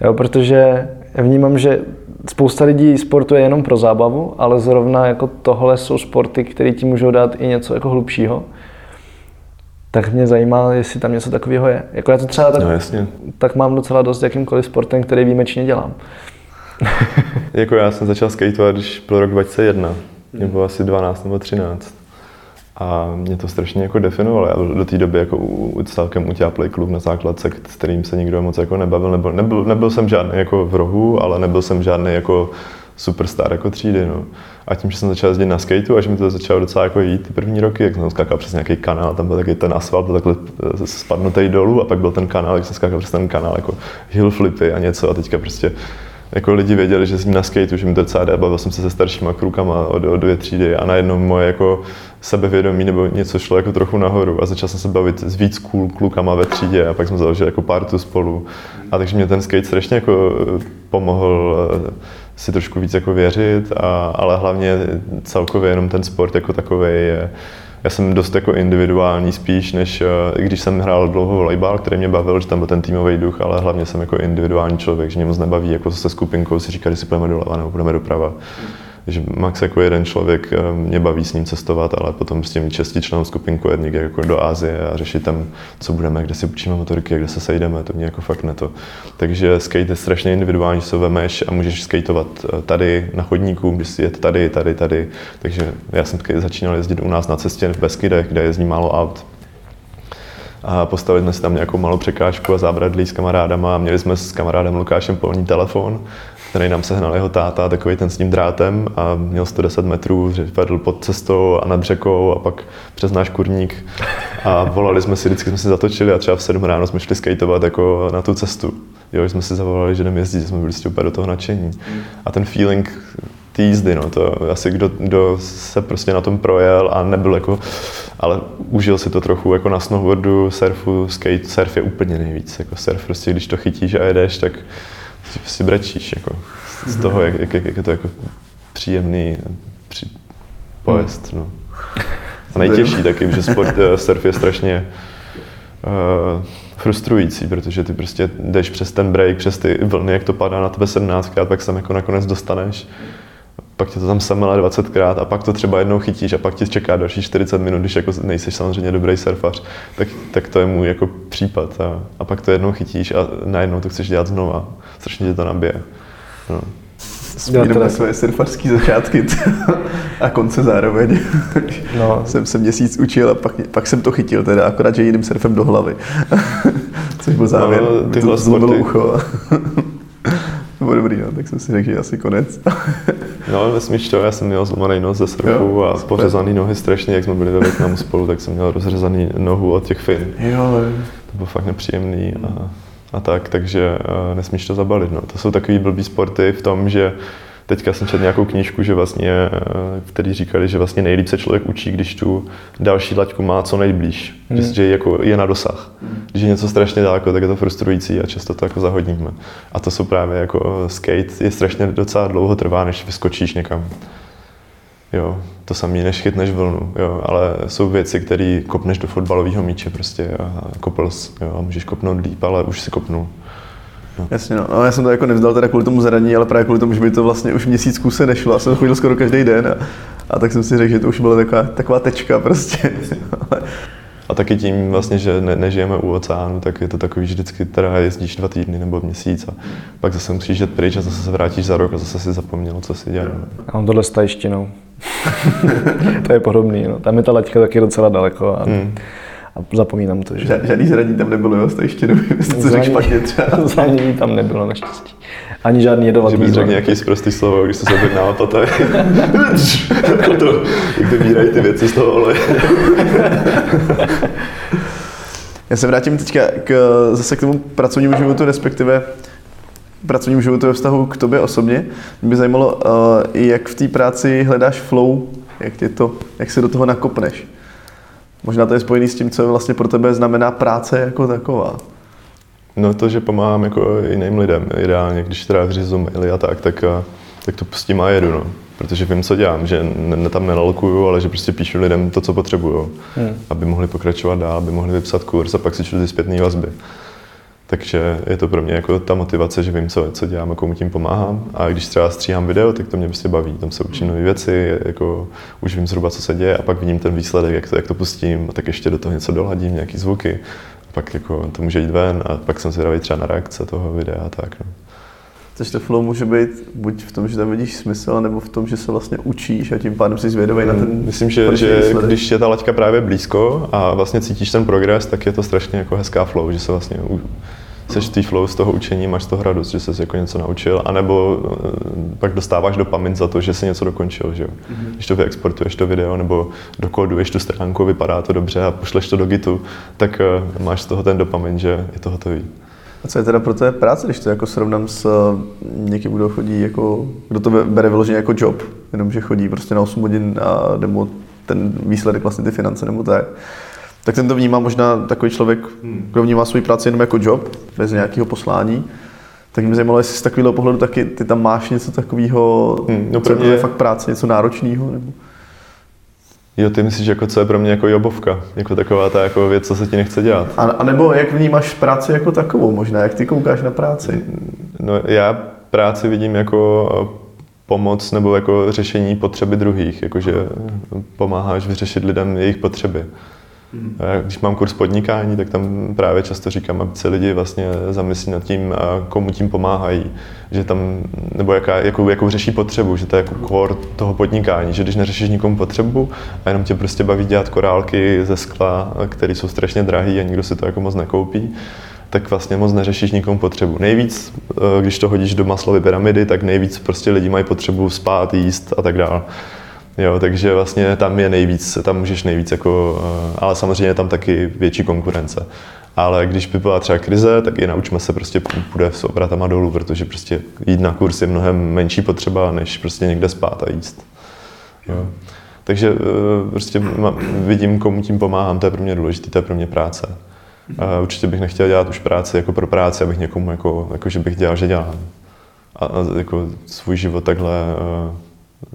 jo, protože vnímám, že spousta lidí sportuje jenom pro zábavu, ale zrovna jako tohle jsou sporty, které ti můžou dát i něco jako hlubšího. Tak mě zajímá, jestli tam něco takového je. Jako já to třeba tak, no, jasně. tak mám docela dost jakýmkoliv sportem, který výjimečně dělám. jako já jsem začal skateovat, když byl rok 2001. Mě bylo asi 12 nebo 13. A mě to strašně jako definovalo. Já do té doby jako u, celkem utáplej klub na základce, s kterým se nikdo moc jako nebavil. Nebyl, nebyl, nebyl jsem žádný jako v rohu, ale nebyl jsem žádný jako superstar jako třídy. No. A tím, že jsem začal jezdit na skateu a že mi to začalo docela jako jít ty první roky, jak jsem skákal přes nějaký kanál, tam byl taky ten asfalt, byl takhle eh, spadnutý dolů a pak byl ten kanál, jak jsem skákal přes ten kanál, jako hill flipy a něco a teďka prostě jako lidi věděli, že jsem na skateu, že mi to docela jde, bavil jsem se se staršíma krukama od, od dvě třídy a najednou moje jako sebevědomí nebo něco šlo jako trochu nahoru a začal jsem se bavit s víc cool klukama ve třídě a pak jsme založili jako partu spolu. A takže mě ten skate strašně jako eh, pomohl eh, si trošku víc jako věřit, a, ale hlavně celkově jenom ten sport jako takový je, já jsem dost jako individuální spíš, než eh, když jsem hrál dlouho volejbal, který mě bavil, že tam byl ten týmový duch, ale hlavně jsem jako individuální člověk, že mě moc nebaví jako se skupinkou si říkat, jestli půjdeme doleva nebo půjdeme doprava že max jako jeden člověk eh, mě baví s ním cestovat, ale potom s tím čestičnou skupinku někde jako do Ázie a řešit tam, co budeme, kde si učíme motoriky, kde se sejdeme, to mě jako fakt ne to. Takže skate je strašně individuální, že se vemeš a můžeš skateovat eh, tady na chodníku, když si jet tady, tady, tady. Takže já jsem začínal jezdit u nás na cestě v Beskydech, kde jezdí málo aut, a postavili jsme si tam nějakou malou překážku a zábradlí s kamarádama a měli jsme s kamarádem Lukášem polní telefon který nám sehnal jeho táta, takový ten s tím drátem a měl 110 metrů, vedl pod cestou a nad řekou a pak přes náš kurník a volali jsme si, vždycky jsme si zatočili a třeba v 7 ráno jsme šli skateovat jako na tu cestu. Jo, jsme si zavolali, že jdeme jezdit, že jsme byli úplně do toho nadšení. A ten feeling té jízdy, no, to asi kdo, kdo, se prostě na tom projel a nebyl jako, ale užil si to trochu jako na snowboardu, surfu, skate, surf je úplně nejvíc, jako surf prostě, když to chytíš a jedeš, tak si, brečíš, jako z toho, jak, jak, jak je to jako příjemný při, pojezd. No. A nejtěžší taky, že sport, eh, surf je strašně uh, frustrující, protože ty prostě jdeš přes ten break, přes ty vlny, jak to padá na tebe 17krát, pak se jako nakonec dostaneš pak tě to tam semele 20krát a pak to třeba jednou chytíš a pak ti čeká další 40 minut, když jako nejsi samozřejmě dobrý surfař, tak, tak to je můj jako případ a, a pak to jednou chytíš a najednou to chceš dělat znova. Strašně tě to nabije. No. Vzpomínám na své surfařské začátky a konce zároveň. No. jsem se měsíc učil a pak, pak jsem to chytil, teda akorát, že jiným surfem do hlavy. Což byl závěr. No, tyhle to ucho. Bylo dobrý, no, tak jsem si řekl, že asi konec. no, vesmíš to, já jsem měl zlomený nos ze surfu a super. pořezaný nohy strašně, jak jsme byli ve Větnamu spolu, tak jsem měl rozřezaný nohu od těch fin. Jo, to bylo fakt nepříjemný a, a tak, takže uh, nesmíš to zabalit. No. To jsou takový blbý sporty v tom, že teďka jsem četl nějakou knížku, že vlastně, eh, který říkali, že vlastně nejlíp se člověk učí, když tu další laťku má co nejblíž, hmm. že, že jako je na dosah. Když je něco strašně daleko, tak je to frustrující a často to jako zahodníme. A to jsou právě jako eh, skate, je strašně docela dlouho trvá, než vyskočíš někam. Jo, to samý, než chytneš vlnu, jo, ale jsou věci, které kopneš do fotbalového míče prostě a kopl, jo, můžeš kopnout líp, ale už si kopnul. No. Jasně, no. no. já jsem to jako nevzdal teda kvůli tomu zranění, ale právě kvůli tomu, že by to vlastně už měsíc kuse nešlo. Já jsem chodil skoro každý den a, a tak jsem si řekl, že to už byla taková, taková tečka prostě. A taky tím vlastně, že ne, nežijeme u oceánu, tak je to takový, že vždycky teda jezdíš dva týdny nebo měsíc a pak zase musíš jet pryč a zase se vrátíš za rok a zase si zapomněl, co si dělal. A on tohle s tajštinou. to je podobný, no. Tam je ta laťka taky docela daleko. A... Hmm a zapomínám to, že... Žádný zranění tam nebylo, jo, jste ještě to řekl špatně třeba. Zranění tam nebylo naštěstí. Ani žádný jedovatý. Že bys řekl nějaký zprostý slovo, když jste se objednával to, jako to, jak vybírají ty věci z toho oleje. Já se vrátím teďka k, zase k tomu pracovnímu životu, respektive pracovnímu životu ve vztahu k tobě osobně. Mě by zajímalo, jak v té práci hledáš flow, jak, tě to, jak se do toho nakopneš. Možná to je spojený s tím, co vlastně pro tebe znamená práce jako taková. No to, že pomáhám jako jiným lidem, ideálně, když teda vyřizu maily a tak, tak, tak to pustím a jedu, no. Protože vím, co dělám, že ne, tam nelalkuju, ale že prostě píšu lidem to, co potřebuju, hmm. aby mohli pokračovat dál, aby mohli vypsat kurz a pak si čtu ty zpětné vazby. Takže je to pro mě jako ta motivace, že vím, co, co dělám a komu tím pomáhám. A když třeba stříhám video, tak to mě prostě baví. Tam se učím nové věci, jako už vím zhruba, co se děje a pak vidím ten výsledek, jak to, jak to pustím a tak ještě do toho něco doladím, nějaký zvuky. A pak jako to může jít ven a pak jsem zvědavý třeba na reakce toho videa a tak. No. Takže to flow může být buď v tom, že tam vidíš smysl, nebo v tom, že se vlastně učíš a tím pádem jsi zvědavý na ten Myslím, že, že když je ta laťka právě blízko a vlastně cítíš ten progres, tak je to strašně jako hezká flow, že se vlastně seš v flow z toho učení, máš z toho radost, že jsi jako něco naučil, anebo eh, pak dostáváš dopamin za to, že jsi něco dokončil, že jo. Mm-hmm. Když to vyexportuješ to video, nebo dokoduješ tu stránku, vypadá to dobře a pošleš to do Gitu, tak uh, máš z toho ten dopamin, že je to hotový. A co je teda pro tebe práce, když to jako srovnám s uh, někým, kdo chodí jako, kdo to bere vyloženě jako job, jenomže chodí prostě na 8 hodin a nebo ten výsledek vlastně ty finance nebo tak tak ten to vnímá možná takový člověk, hmm. kdo vnímá svůj práci jenom jako job, bez nějakého poslání. Tak mě zajímalo, jestli z takového pohledu taky ty tam máš něco takového, hmm, no co je fakt práce, něco náročného? Nebo? Jo, ty myslíš, jako co je pro mě jako jobovka, jako taková ta jako věc, co se ti nechce dělat. A, a nebo jak vnímáš práci jako takovou možná, jak ty koukáš na práci? No já práci vidím jako pomoc nebo jako řešení potřeby druhých, jakože pomáháš vyřešit lidem jejich potřeby. Když mám kurz podnikání, tak tam právě často říkám, aby se lidi vlastně zamyslí nad tím, komu tím pomáhají, že tam, nebo jaká, jakou, jakou řeší potřebu, že to je jako core toho podnikání, že když neřešíš nikomu potřebu a jenom tě prostě baví dělat korálky ze skla, které jsou strašně drahé a nikdo si to jako moc nekoupí, tak vlastně moc neřešíš nikomu potřebu. Nejvíc, eh, když to hodíš do maslovy pyramidy, tak nejvíc prostě lidi mají potřebu spát, jíst a tak dále. Jo, takže vlastně tam je nejvíc, tam můžeš nejvíc jako, eh, ale samozřejmě je tam taky větší konkurence. Ale když by byla třeba krize, tak i naučíme se prostě půjde s obratama dolů, protože prostě jít na kurz je mnohem menší potřeba, než prostě někde spát a jíst. Jo. Takže eh, prostě vidím, komu tím pomáhám, to je pro mě důležité, to je pro mě práce. Určitě bych nechtěl dělat už práci jako pro práci, abych někomu jako, jako že bych dělal, že dělám. a, a jako svůj život takhle uh,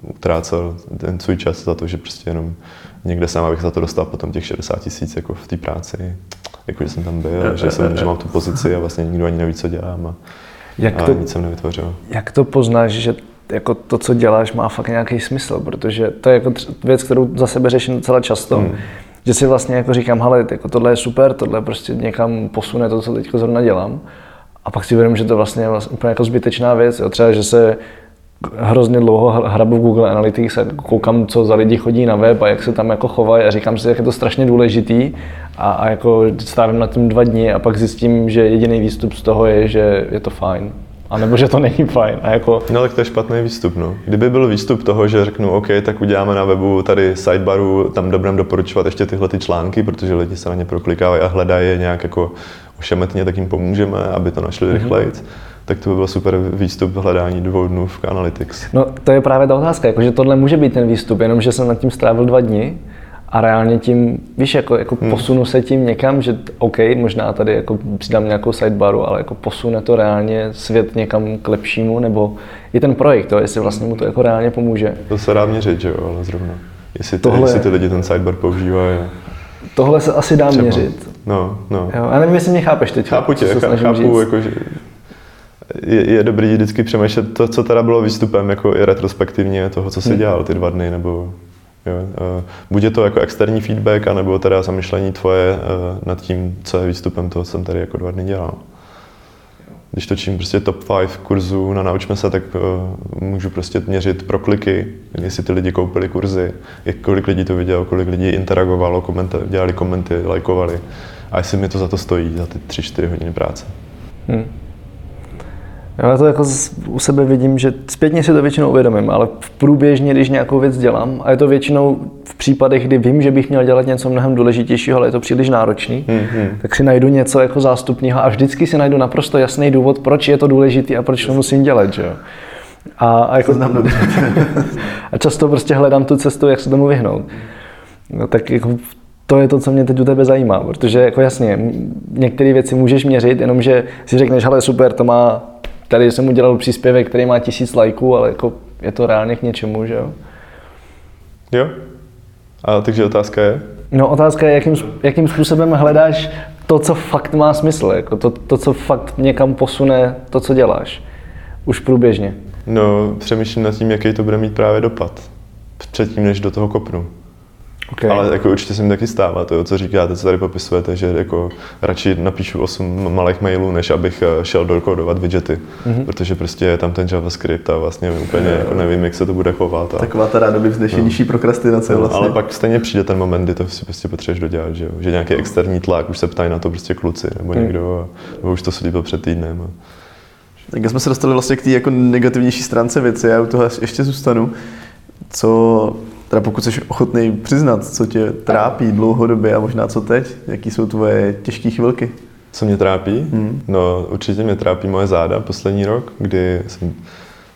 utrácel ten svůj čas za to, že prostě jenom někde sám, abych za to dostal potom těch 60 tisíc jako v té práci, jako že jsem tam byl, že, jsem, že mám tu pozici a vlastně nikdo ani neví, co dělám a, jak a to, nic jsem nevytvořil. Jak to poznáš, že jako to, co děláš, má fakt nějaký smysl, protože to je jako věc, kterou za sebe řeším docela často. Hmm. Že si vlastně jako říkám, hele, jako tohle je super, tohle prostě někam posune to, co teď zrovna dělám. A pak si uvědomím, že to vlastně je vlastně úplně jako zbytečná věc. Jo. Třeba, že se hrozně dlouho hrabu v Google Analytics a koukám, co za lidi chodí na web a jak se tam jako chovají a říkám si, jak je to strašně důležitý a, a jako strávím na tím dva dny a pak zjistím, že jediný výstup z toho je, že je to fajn. A nebo že to není fajn. A jako... No tak to je špatný výstup. No. Kdyby byl výstup toho, že řeknu, OK, tak uděláme na webu tady sidebaru, tam dobrém doporučovat ještě tyhle ty články, protože lidi se na ně proklikávají a hledají je nějak jako ošemetně, tak jim pomůžeme, aby to našli mm-hmm. rychleji tak to by byl super výstup hledání dvou dnů v Analytics. No to je právě ta otázka, jako, že tohle může být ten výstup, jenomže jsem nad tím strávil dva dny a reálně tím, víš, jako, jako hmm. posunu se tím někam, že OK, možná tady jako přidám nějakou sidebaru, ale jako posune to reálně svět někam k lepšímu, nebo i ten projekt, to, jestli vlastně mu to jako reálně pomůže. To se dá měřit, že jo, ale zrovna. Jestli, ty, Tohle... jestli ty lidi ten sidebar používají. Tohle se asi dá Třeba. měřit. No, no. Jo, a nevím, jestli mě chápeš teď. Chápu tě, chápu, jako, že je, je dobrý vždycky přemýšlet to, co teda bylo výstupem, jako i retrospektivně toho, co si hmm. dělal ty dva dny, nebo jo, buď je to jako externí feedback, anebo teda zamyšlení tvoje uh, nad tím, co je výstupem toho, co jsem tady jako dva dny dělal. Když točím prostě top 5 kurzů na Naučme se, tak uh, můžu prostě měřit prokliky, jestli ty lidi koupili kurzy, jak, kolik lidí to vidělo, kolik lidí interagovalo, komenty, dělali komenty, lajkovali a jestli mi to za to stojí, za ty 3-4 hodiny práce. Hmm. Já to jako u sebe vidím, že zpětně si to většinou uvědomím, ale v průběžně, když nějakou věc dělám, a je to většinou v případech, kdy vím, že bych měl dělat něco mnohem důležitějšího, ale je to příliš náročný, mm-hmm. tak si najdu něco jako zástupního a vždycky si najdu naprosto jasný důvod, proč je to důležité a proč to musím dělat. Že jo? A, a, jako, a často prostě hledám tu cestu, jak se tomu vyhnout. No, tak jako to je to, co mě teď u tebe zajímá, protože jako jasně, některé věci můžeš měřit, jenomže si řekneš, hele super, to má tady jsem udělal příspěvek, který má tisíc lajků, ale jako je to reálně k něčemu, že jo? Jo. A takže otázka je? No otázka je, jakým, jakým způsobem hledáš to, co fakt má smysl, jako to, to, co fakt někam posune to, co děláš. Už průběžně. No, přemýšlím nad tím, jaký to bude mít právě dopad. Předtím, než do toho kopnu. Okay. Ale jako určitě se mi taky stává to, co říkáte, co tady popisujete, že jako radši napíšu 8 malých mailů, než abych eh, šel dokodovat widgety, mm-hmm. protože prostě je tam ten JavaScript a vlastně úplně jako nevím, jak se to bude chovat. A... Taková ta rádoby vznešenější no. prokrastinace no, vlastně. Ale pak stejně přijde ten moment, kdy to si prostě potřebuješ dodělat, že, jo? že nějaký externí tlak, už se ptají na to prostě kluci nebo mm. někdo, a, nebo už to slíbil před týdnem. A... Tak jsme se dostali vlastně k té jako negativnější stránce věci, já u toho ještě zůstanu. Co Teda pokud jsi ochotný přiznat, co tě trápí dlouhodobě a možná co teď, jaký jsou tvoje těžké chvilky? Co mě trápí? Hmm. No určitě mě trápí moje záda poslední rok, kdy jsem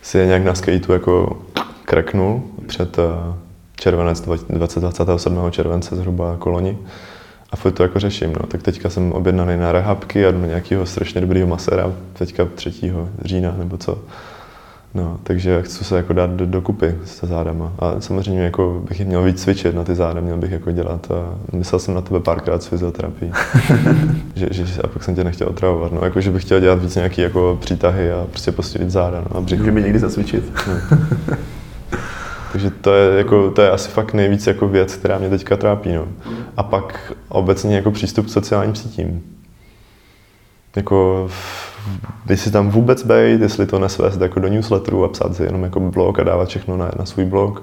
si je nějak na skateu jako kreknul před eh, červenec 2027. července zhruba koloni. A furt to jako řeším, no. Tak teďka jsem objednaný na rehabky a do nějakého strašně dobrého masera, teďka 3. října nebo co. No, takže chci se jako dát do, dokupy se zádama. A samozřejmě jako bych měl víc cvičit na ty záda, měl bych jako dělat. A myslel jsem na tebe párkrát s fyzioterapii. že, že, a pak jsem tě nechtěl otravovat. No, jako, že bych chtěl dělat víc nějaký jako přítahy a prostě posílit záda no, a břicho. Můžeme někdy zacvičit. No. Takže to je, jako, to je asi fakt nejvíc jako věc, která mě teďka trápí. No. A pak obecně jako přístup k sociálním sítím. Jako si tam vůbec být, jestli to nesvést jako do newsletteru a psát si jenom jako blog a dávat všechno na, na svůj blog.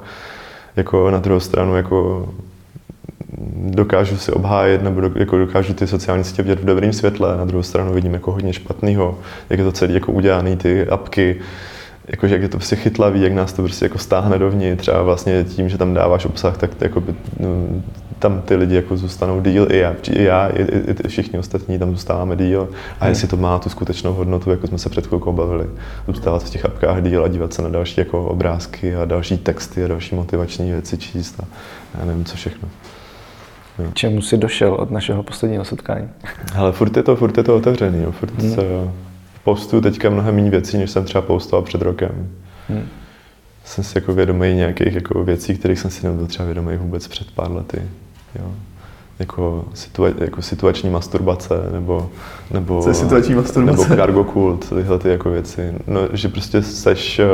Jako na druhou stranu jako dokážu si obhájit nebo do, jako dokážu ty sociální sítě vidět v dobrém světle, na druhou stranu vidím jako hodně špatného, jak je to celé jako udělané, ty apky, jakože jak je to prostě chytlavý, jak nás to prostě jako stáhne dovnitř a vlastně tím, že tam dáváš obsah, tak to jako by, no, tam ty lidi jako zůstanou díl, i já, i, já, i, i, i všichni ostatní tam zůstáváme díl. A jestli to má tu skutečnou hodnotu, jako jsme se před chvilkou bavili, zůstávat v těch apkách díl a dívat se na další jako obrázky a další texty a další motivační věci číst a já nevím, co všechno. Jo. Čemu jsi došel od našeho posledního setkání? Ale furt je to, furt je to otevřený, jo. Furt, hmm. se, postuju teďka mnohem méně věcí, než jsem třeba postoval před rokem. Hmm. Jsem si jako vědomý nějakých jako věcí, kterých jsem si nebyl třeba vědomý vůbec před pár lety. Jo jako, situa, jako situační masturbace nebo, nebo, Co je situační masturbace? nebo cargo kult, tyhle ty jako věci. No, že prostě seš eh,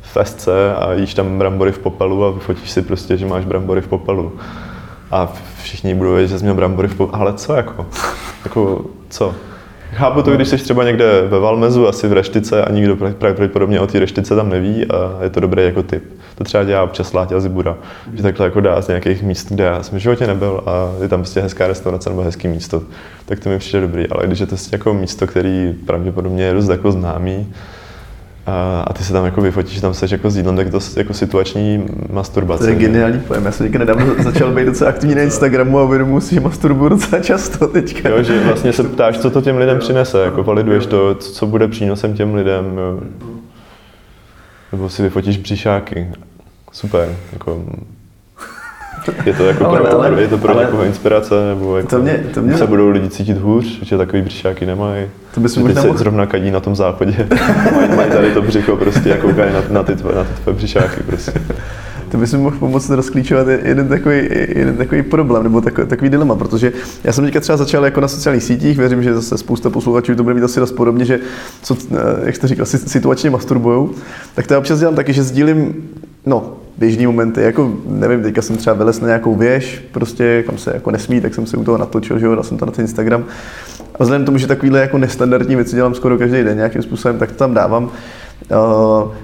v SC a jíš tam brambory v popelu a vyfotíš si prostě, že máš brambory v popelu. A všichni budou vědět, že jsi měl brambory v popelu. Ale co jako? jako co? Chápu to, když jsi třeba někde ve Valmezu, asi v reštice a nikdo pravděpodobně o té reštice tam neví a je to dobrý jako tip. To třeba dělá občas Láťa Zibura, že takhle jako dá z nějakých míst, kde já jsem v životě nebyl a je tam prostě hezká restaurace nebo hezký místo, tak to mi přijde dobrý. Ale když je to jako místo, který pravděpodobně je dost jako známý, a, a ty se tam jako vyfotíš, tam seš jako s jídlem, tak to jako situační masturbace. To je geniální pojem. Já jsem teďka nedávno začal být docela aktivní na Instagramu a uvědomuji si, že masturbuju docela často teďka. Jo, že vlastně se ptáš, co to těm lidem přinese, jako validuješ to, co bude přínosem těm lidem. Jo. Nebo si vyfotíš břišáky. Super, jako je to jako ale, pro, ale, je to pro ale, někoho inspirace, nebo jako to mě, to mě... se budou lidi cítit hůř, že takový břišáky nemají. To by možná se mohl... zrovna kadí na tom záchodě. mají, mají tady to břicho prostě a koukají na, na, ty tvoje, na ty tvoje břišáky prostě. To by si mohl pomoct rozklíčovat jeden takový, jeden takový problém nebo takový, takový dilema, protože já jsem teďka třeba začal jako na sociálních sítích, věřím, že zase spousta posluchačů to bude mít asi dost podobně, že co, eh, jak jste říkal, situačně masturbujou, tak to já občas dělám taky, že sdílím no, běžný momenty, jako nevím, teďka jsem třeba vylez na nějakou věž, prostě kam se jako nesmí, tak jsem se u toho natočil, že jo, dal jsem to na ten Instagram. A vzhledem k tomu, že takovýhle jako nestandardní věci dělám skoro každý den nějakým způsobem, tak to tam dávám. Uh,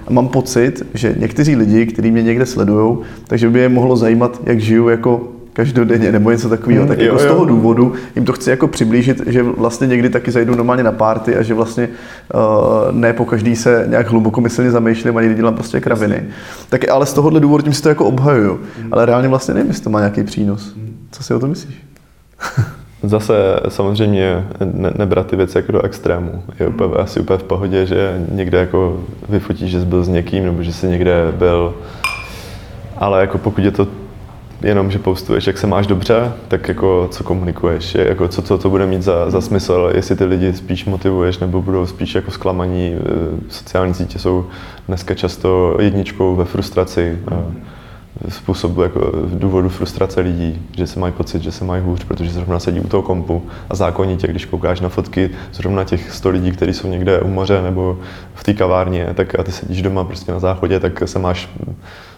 a mám pocit, že někteří lidi, kteří mě někde sledují, takže by je mohlo zajímat, jak žiju jako každodenně nebo něco takového. Hmm, tak jo, jako jo. z toho důvodu jim to chci jako přiblížit, že vlastně někdy taky zajdu normálně na párty a že vlastně uh, ne po každý se nějak hlubokomyslně zamýšlím a někdy dělám prostě kraviny. Tak ale z tohohle důvodu tím si to jako obhajuju. Hmm. Ale reálně vlastně nevím, jestli to má nějaký přínos. Hmm. Co si o to myslíš? Zase samozřejmě ne, nebrat ty věci jako do extrému. Je úplně, asi úplně v pohodě, že někde jako vyfotíš, že jsi byl s někým, nebo že jsi někde byl ale jako pokud je to jenom, že postuješ, jak se máš dobře, tak jako co komunikuješ, je, jako co, co to bude mít za, za smysl, jestli ty lidi spíš motivuješ nebo budou spíš jako zklamaní. E, sociální sítě jsou dneska často jedničkou ve frustraci, způsobu jako důvodu frustrace lidí, že se mají pocit, že se mají hůř, protože zrovna sedí u toho kompu a zákonitě, když koukáš na fotky zrovna těch 100 lidí, kteří jsou někde u moře nebo v té kavárně, tak a ty sedíš doma prostě na záchodě, tak se máš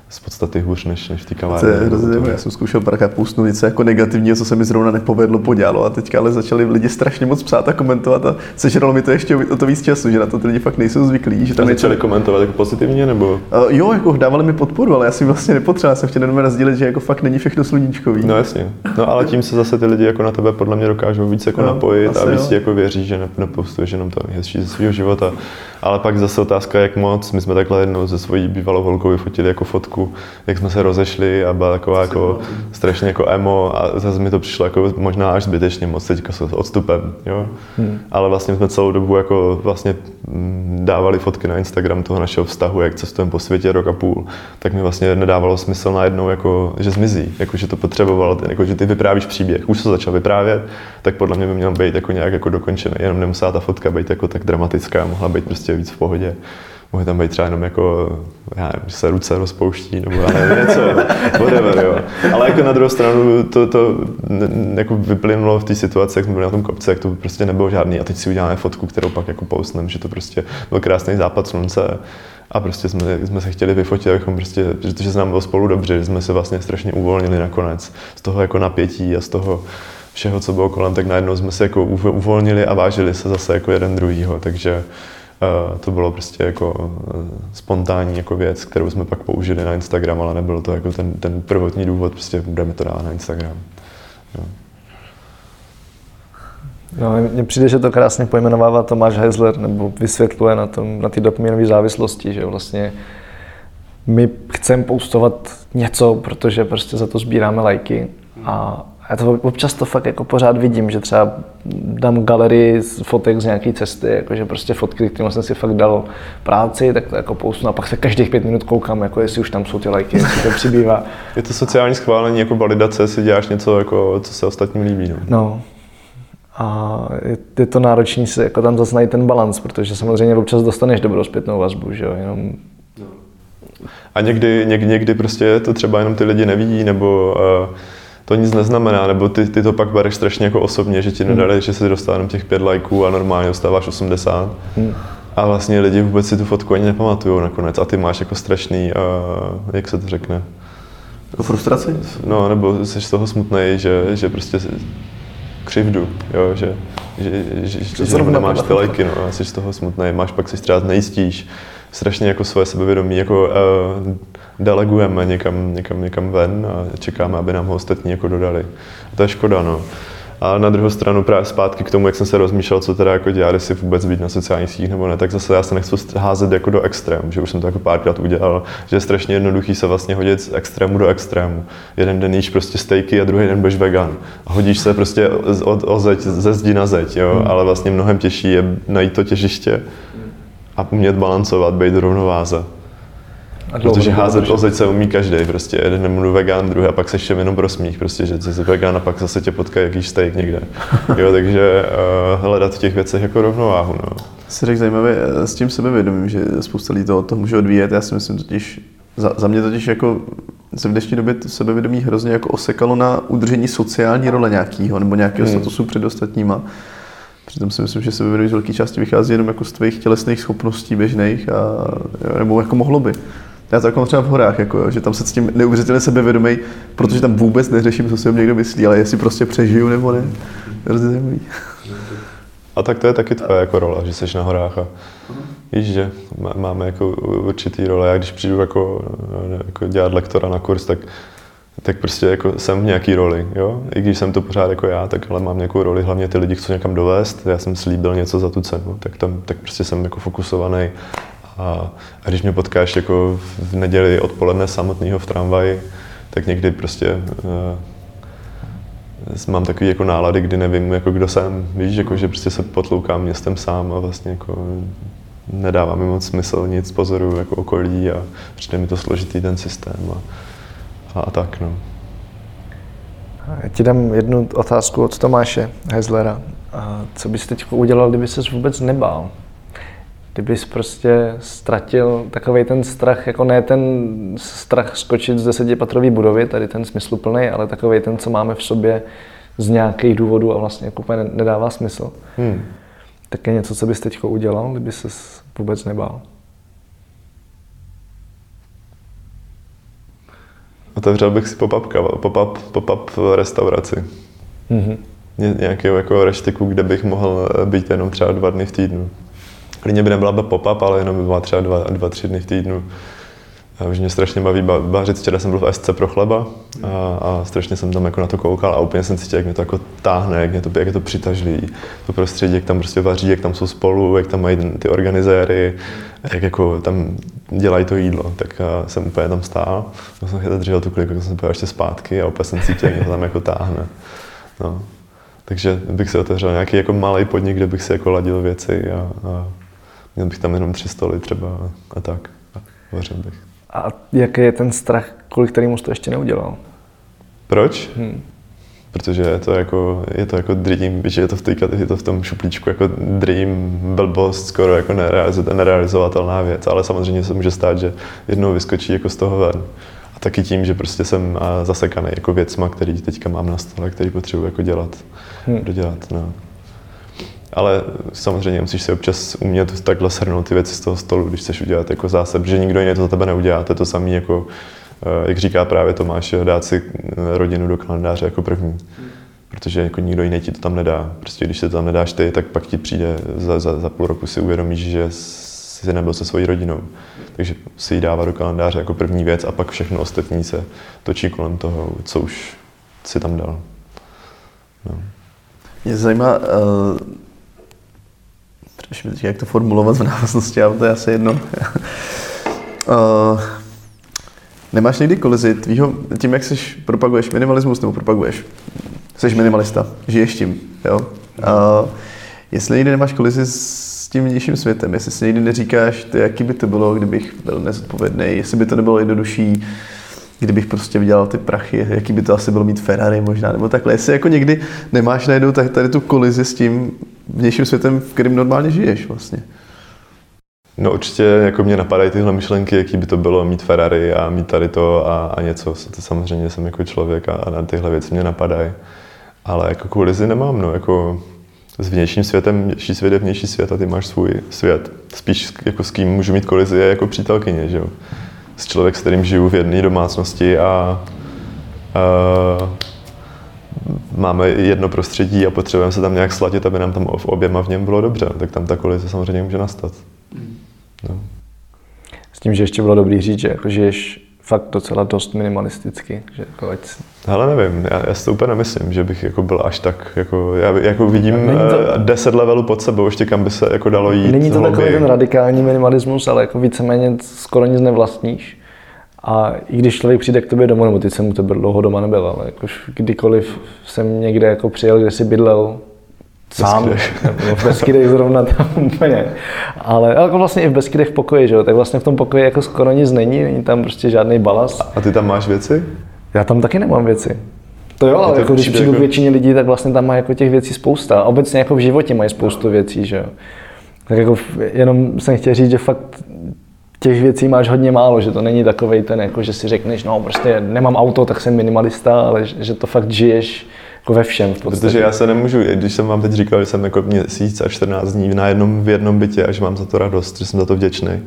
z podstaty hůř než, než v té kavárně. To je hrozně, já jsem zkoušel párkrát půstnout něco jako negativního, co se mi zrovna nepovedlo, podělalo a teďka ale začali lidi strašně moc psát a komentovat a sežralo mi to ještě o to víc času, že na to ty lidi fakt nejsou zvyklí. Že tam a začali něco... komentovat jako pozitivně nebo? Uh, jo, jako dávali mi podporu, ale já si vlastně nepotřeboval, jsem chtěl jenom rozdílet, že jako fakt není všechno sluníčkový. No jasně. No ale tím se zase ty lidi jako na tebe podle mě dokážou víc jako no, napojit a víc jako věří, že nepostuješ jenom to hezčí ze svého života. Ale pak zase otázka, jak moc. My jsme takhle jednou ze svojí bývalou holkou vyfotili jako fotku, jak jsme se rozešli a byla taková jako strašně jako emo a zase mi to přišlo jako možná až zbytečně moc teďka s odstupem, jo. Hmm. Ale vlastně jsme celou dobu jako vlastně mm, dávali fotky na Instagram toho našeho vztahu, jak cestujeme po světě rok a půl, tak mi vlastně nedávalo smysl najednou, jako, že zmizí, jako, že to potřeboval, jako, že ty vyprávíš příběh, už se začal vyprávět, tak podle mě by měl být jako nějak jako dokončený, jenom nemusela ta fotka být jako tak dramatická, mohla být prostě víc v pohodě může tam být třeba jenom jako, já nevím, se ruce rozpouští, nebo já nevím, něco, whatever, jo. Ale jako na druhou stranu to, to jako vyplynulo v té situaci, jak jsme byli na tom kopci, jak to prostě nebylo žádný. A teď si uděláme fotku, kterou pak jako postneme, že to prostě byl krásný západ slunce. A prostě jsme, jsme se chtěli vyfotit, abychom prostě, protože se nám bylo spolu dobře, že jsme se vlastně strašně uvolnili nakonec z toho jako napětí a z toho všeho, co bylo kolem, tak najednou jsme se jako uvolnili a vážili se zase jako jeden druhýho, takže to bylo prostě jako uh, spontánní jako věc, kterou jsme pak použili na Instagram, ale nebylo to jako ten, ten prvotní důvod, prostě budeme to dát na Instagram. Jo. No, mně přijde, že to krásně pojmenovává Tomáš Heisler, nebo vysvětluje na, tom, na ty dopaminové závislosti, že vlastně my chceme postovat něco, protože prostě za to sbíráme lajky a já to občas to fakt jako pořád vidím, že třeba dám galerii z fotek z nějaké cesty, jakože prostě fotky, kterým jsem si fakt dal práci, tak to jako pousnu a pak se každých pět minut koukám, jako jestli už tam jsou ty lajky, jestli to přibývá. Je to sociální schválení jako validace, si děláš něco, jako, co se ostatním líbí. No. no. A je, je to náročný si jako tam zase najít ten balans, protože samozřejmě občas dostaneš dobrou zpětnou vazbu, že jo, jenom A někdy, někdy, někdy prostě to třeba jenom ty lidi nevidí, nebo uh, to nic neznamená, nebo ty, ty to pak bereš strašně jako osobně, že ti Hmm. nedali, že si dostal jenom těch pět lajků a normálně dostáváš 80. Hmm. A vlastně lidi vůbec si tu fotku ani nepamatují nakonec. A ty máš jako strašný, uh, jak se to řekne, Jako frustraci? no nebo jsi z toho smutný, že, že prostě křivdu, jo, že, že, že, že, že zrovna nemáš ty lajky, no, a jsi z toho smutný, máš pak si třeba nejistíš, strašně jako svoje sebevědomí jako uh, delegujeme někam, někam, někam ven a čekáme, aby nám ho ostatní jako dodali. A to je škoda, no. A na druhou stranu právě zpátky k tomu, jak jsem se rozmýšlel, co teda jako dělat, jestli vůbec být na sociálních sítích nebo ne, tak zase já se nechci házet jako do extrém, že už jsem to jako párkrát udělal, že je strašně jednoduchý se vlastně hodit z extrému do extrému. Jeden den jíš prostě stejky a druhý den budeš vegan. A hodíš se prostě od, o zeď, ze zdi na zeď, jo? ale vlastně mnohem těžší je najít to těžiště a umět balancovat, být rovnováze. A Protože házet udržet. o zeď se umí každý, prostě jeden den budu vegan, druhý a pak se ještě jenom pro smích, prostě, že jsi vegan a pak zase tě potká jakýž steak někde. Jo, takže uh, hledat v těch věcech jako rovnováhu, no. Si řekl zajímavě eh, s tím sebevědomím, že spousta lidí to, to může odvíjet. Já si myslím totiž, za, za mě totiž jako se v dnešní době to sebevědomí hrozně jako osekalo na udržení sociální role nějakého nebo nějakého Hmm. statusu před ostatníma. Přitom si myslím, že sebevědomí z velké části vychází jenom jako z tvých tělesných schopností běžných, a, nebo jako mohlo by. Já to třeba v horách, jako, jo, že tam se s tím neuvěřitelně sebevědomý, protože tam vůbec neřeším, co si o někdo myslí, ale jestli prostě přežiju nebo ne. Hrozně zajímavý. A tak to je taky tvoje jako role, že jsi na horách a víš, že má- máme jako určitý role. Já když přijdu jako, jako dělat lektora na kurz, tak tak prostě jako jsem v nějaký roli, jo? I když jsem to pořád jako já, tak ale mám nějakou roli, hlavně ty lidi chcou někam dovést, já jsem slíbil něco za tu cenu, tak tam, tak prostě jsem jako fokusovaný. A, a když mě potkáš jako v neděli odpoledne samotného v tramvaji, tak někdy prostě uh, mám takový jako nálady, kdy nevím, jako kdo jsem, víš, jako, že prostě se potloukám městem sám a vlastně jako nedává mi moc smysl nic pozoru jako okolí a přijde mi to složitý ten systém a, a, a tak, no. Já ti dám jednu otázku od Tomáše Hezlera. A co bys teď udělal, kdyby ses vůbec nebál? Kdybys prostě ztratil takový ten strach, jako ne ten strach skočit z desetipatrové budovy, tady ten smysluplný, ale takový ten, co máme v sobě z nějakých důvodů a vlastně jako úplně nedává smysl. Hmm. Tak je něco, co bys teď udělal, kdyby ses vůbec nebál? Otevřel bych si pop-up, pop-up, pop-up restauraci. Mhm. Ně- Nějakého jako reštiku, kde bych mohl eh, být jenom třeba dva dny v týdnu. Klidně by nebyla pop-up, ale jenom by byla třeba dva, dva tři dny v týdnu. A už mě strašně baví ba- vařit. Včera jsem byl v SC pro chleba a, a strašně jsem tam jako na to koukal a úplně jsem cítil, jak mě to jako táhne, jak, mě to, jak je to přitažlivý. To prostředí, jak tam prostě vaří, jak tam jsou spolu, jak tam mají ty organizéry, jak jako tam dělají to jídlo. Tak jsem úplně tam stál, tak jsem chytil držel tu kliku, tak jsem pojel ještě zpátky a úplně jsem cítil, jak mě to tam jako táhne. No. Takže bych si otevřel nějaký jako malý podnik, kde bych si jako ladil věci a, a měl bych tam jenom tři stoly třeba a, tak. A vařil bych. A jaký je ten strach, kvůli kterému jsi to ještě neudělal? Proč? Hmm. Protože je to jako, je to jako dream, víš, je to v, té, je to v tom šuplíčku jako dream, blbost, skoro jako nerealizo- nerealizovatelná věc, ale samozřejmě se může stát, že jednou vyskočí jako z toho ven. A taky tím, že prostě jsem zasekaný jako věcma, který teďka mám na stole, který potřebuji jako dělat, Hmm. dodělat. No. Ale samozřejmě musíš si občas umět takhle shrnout ty věci z toho stolu, když chceš udělat jako zásad, že nikdo jiný to za tebe neudělá. To je to samé jako, eh, jak říká právě Tomáš, dát si eh, rodinu do kalendáře jako první. Protože jako nikdo jiný ti to tam nedá. Prostě když se to tam nedáš ty, tak pak ti přijde za, za, za půl roku si uvědomíš, že jsi nebyl se svojí rodinou. Takže si ji dává do kalendáře jako první věc a pak všechno ostatní se točí kolem toho, co už si tam dal. No. Mě zajímá, uh, teď, jak to formulovat v návaznosti, ale to je asi jedno. uh, nemáš někdy kolizi tvýho, tím, jak jsi propaguješ minimalismus, nebo propaguješ, jsi minimalista, žiješ tím, jo? Uh, jestli někdy nemáš kolizi s tím vnějším světem, jestli si někdy neříkáš, ty, jaký by to bylo, kdybych byl nezodpovědný, jestli by to nebylo jednodušší, kdybych prostě vydělal ty prachy, jaký by to asi bylo mít Ferrari možná, nebo takhle. Jestli jako někdy nemáš najednou tady tu kolizi s tím vnějším světem, v kterém normálně žiješ vlastně. No určitě jako mě napadají tyhle myšlenky, jaký by to bylo mít Ferrari a mít tady to a, a něco. To samozřejmě jsem jako člověk a, a na tyhle věci mě napadají. Ale jako kolizi nemám, no, jako s vnějším světem, vnější svět je vnější svět a ty máš svůj svět. Spíš jako s kým můžu mít kolizi je jako přítelkyně, že jo. S člověk, s kterým žiju v jedné domácnosti a, a máme jedno prostředí a potřebujeme se tam nějak sladit, aby nám tam v oběma v něm bylo dobře, tak tam ta kolize samozřejmě může nastat. No. S tím, že ještě bylo dobrý říct, že jako žiješ fakt docela dost minimalisticky. Že jako ať... Hele, nevím, já, já si to úplně nemyslím, že bych jako byl až tak, jako, já jako vidím to... Eh, deset levelů pod sebou, ještě kam by se jako dalo jít. Není to takový ten radikální minimalismus, ale jako víceméně skoro nic nevlastníš. A i když člověk přijde k tobě domů, nebo ty jsem u tebe dlouho doma nebyl, ale jakož kdykoliv jsem někde jako přijel, kde si bydlel, sám, nebo v Beskydech zrovna tam úplně. Ale jako vlastně i v Beskydech v pokoji, že jo? tak vlastně v tom pokoji jako skoro nic není, není tam prostě žádný balas. A ty tam máš věci? Já tam taky nemám věci. To jo, ale jako, když přijdu jako... k většině lidí, tak vlastně tam má jako těch věcí spousta. Obecně jako v životě mají spoustu věcí, že jo. Tak jako jenom jsem chtěl říct, že fakt těch věcí máš hodně málo, že to není takovej ten, jako že si řekneš, no prostě nemám auto, tak jsem minimalista, ale že to fakt žiješ jako ve všem v. Protože já se nemůžu, když jsem vám teď říkal, že jsem jako měsíc a 14 dní na jednom, v jednom bytě a že mám za to radost, že jsem za to vděčný,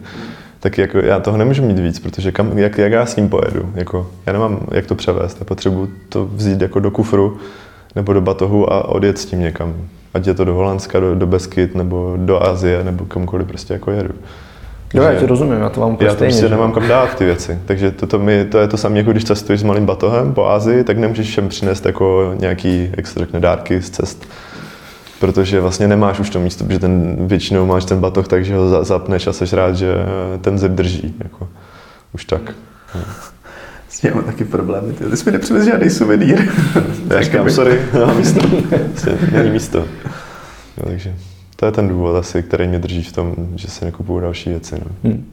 tak jako já toho nemůžu mít víc, protože kam, jak, jak já s ním pojedu, jako, já nemám jak to převést, já potřebuji to vzít jako do kufru nebo do batohu a odjet s tím někam. Ať je to do Holandska, do, do Beskyt, nebo do Asie, nebo kamkoliv prostě jako jedu. Jo, já ti rozumím, já to mám Já to prostě nemám kam dát ty věci. Takže to, to, mi, to je to samé, jako když cestuješ s malým batohem po Ázii, tak nemůžeš všem přinést jako nějaký, jak se řekne, dárky z cest. Protože vlastně nemáš už to místo, protože ten, většinou máš ten batoh tak, že ho zapneš a seš rád, že ten zip drží. Jako, už tak. S tím mám taky problémy. Ty, ty jsi mi nepřivez žádný suvenýr. Já říkám, sorry, nemám místo. Není místo. Jo, takže to je ten důvod asi, který mě drží v tom, že si nekupuju další věci. No. Hmm.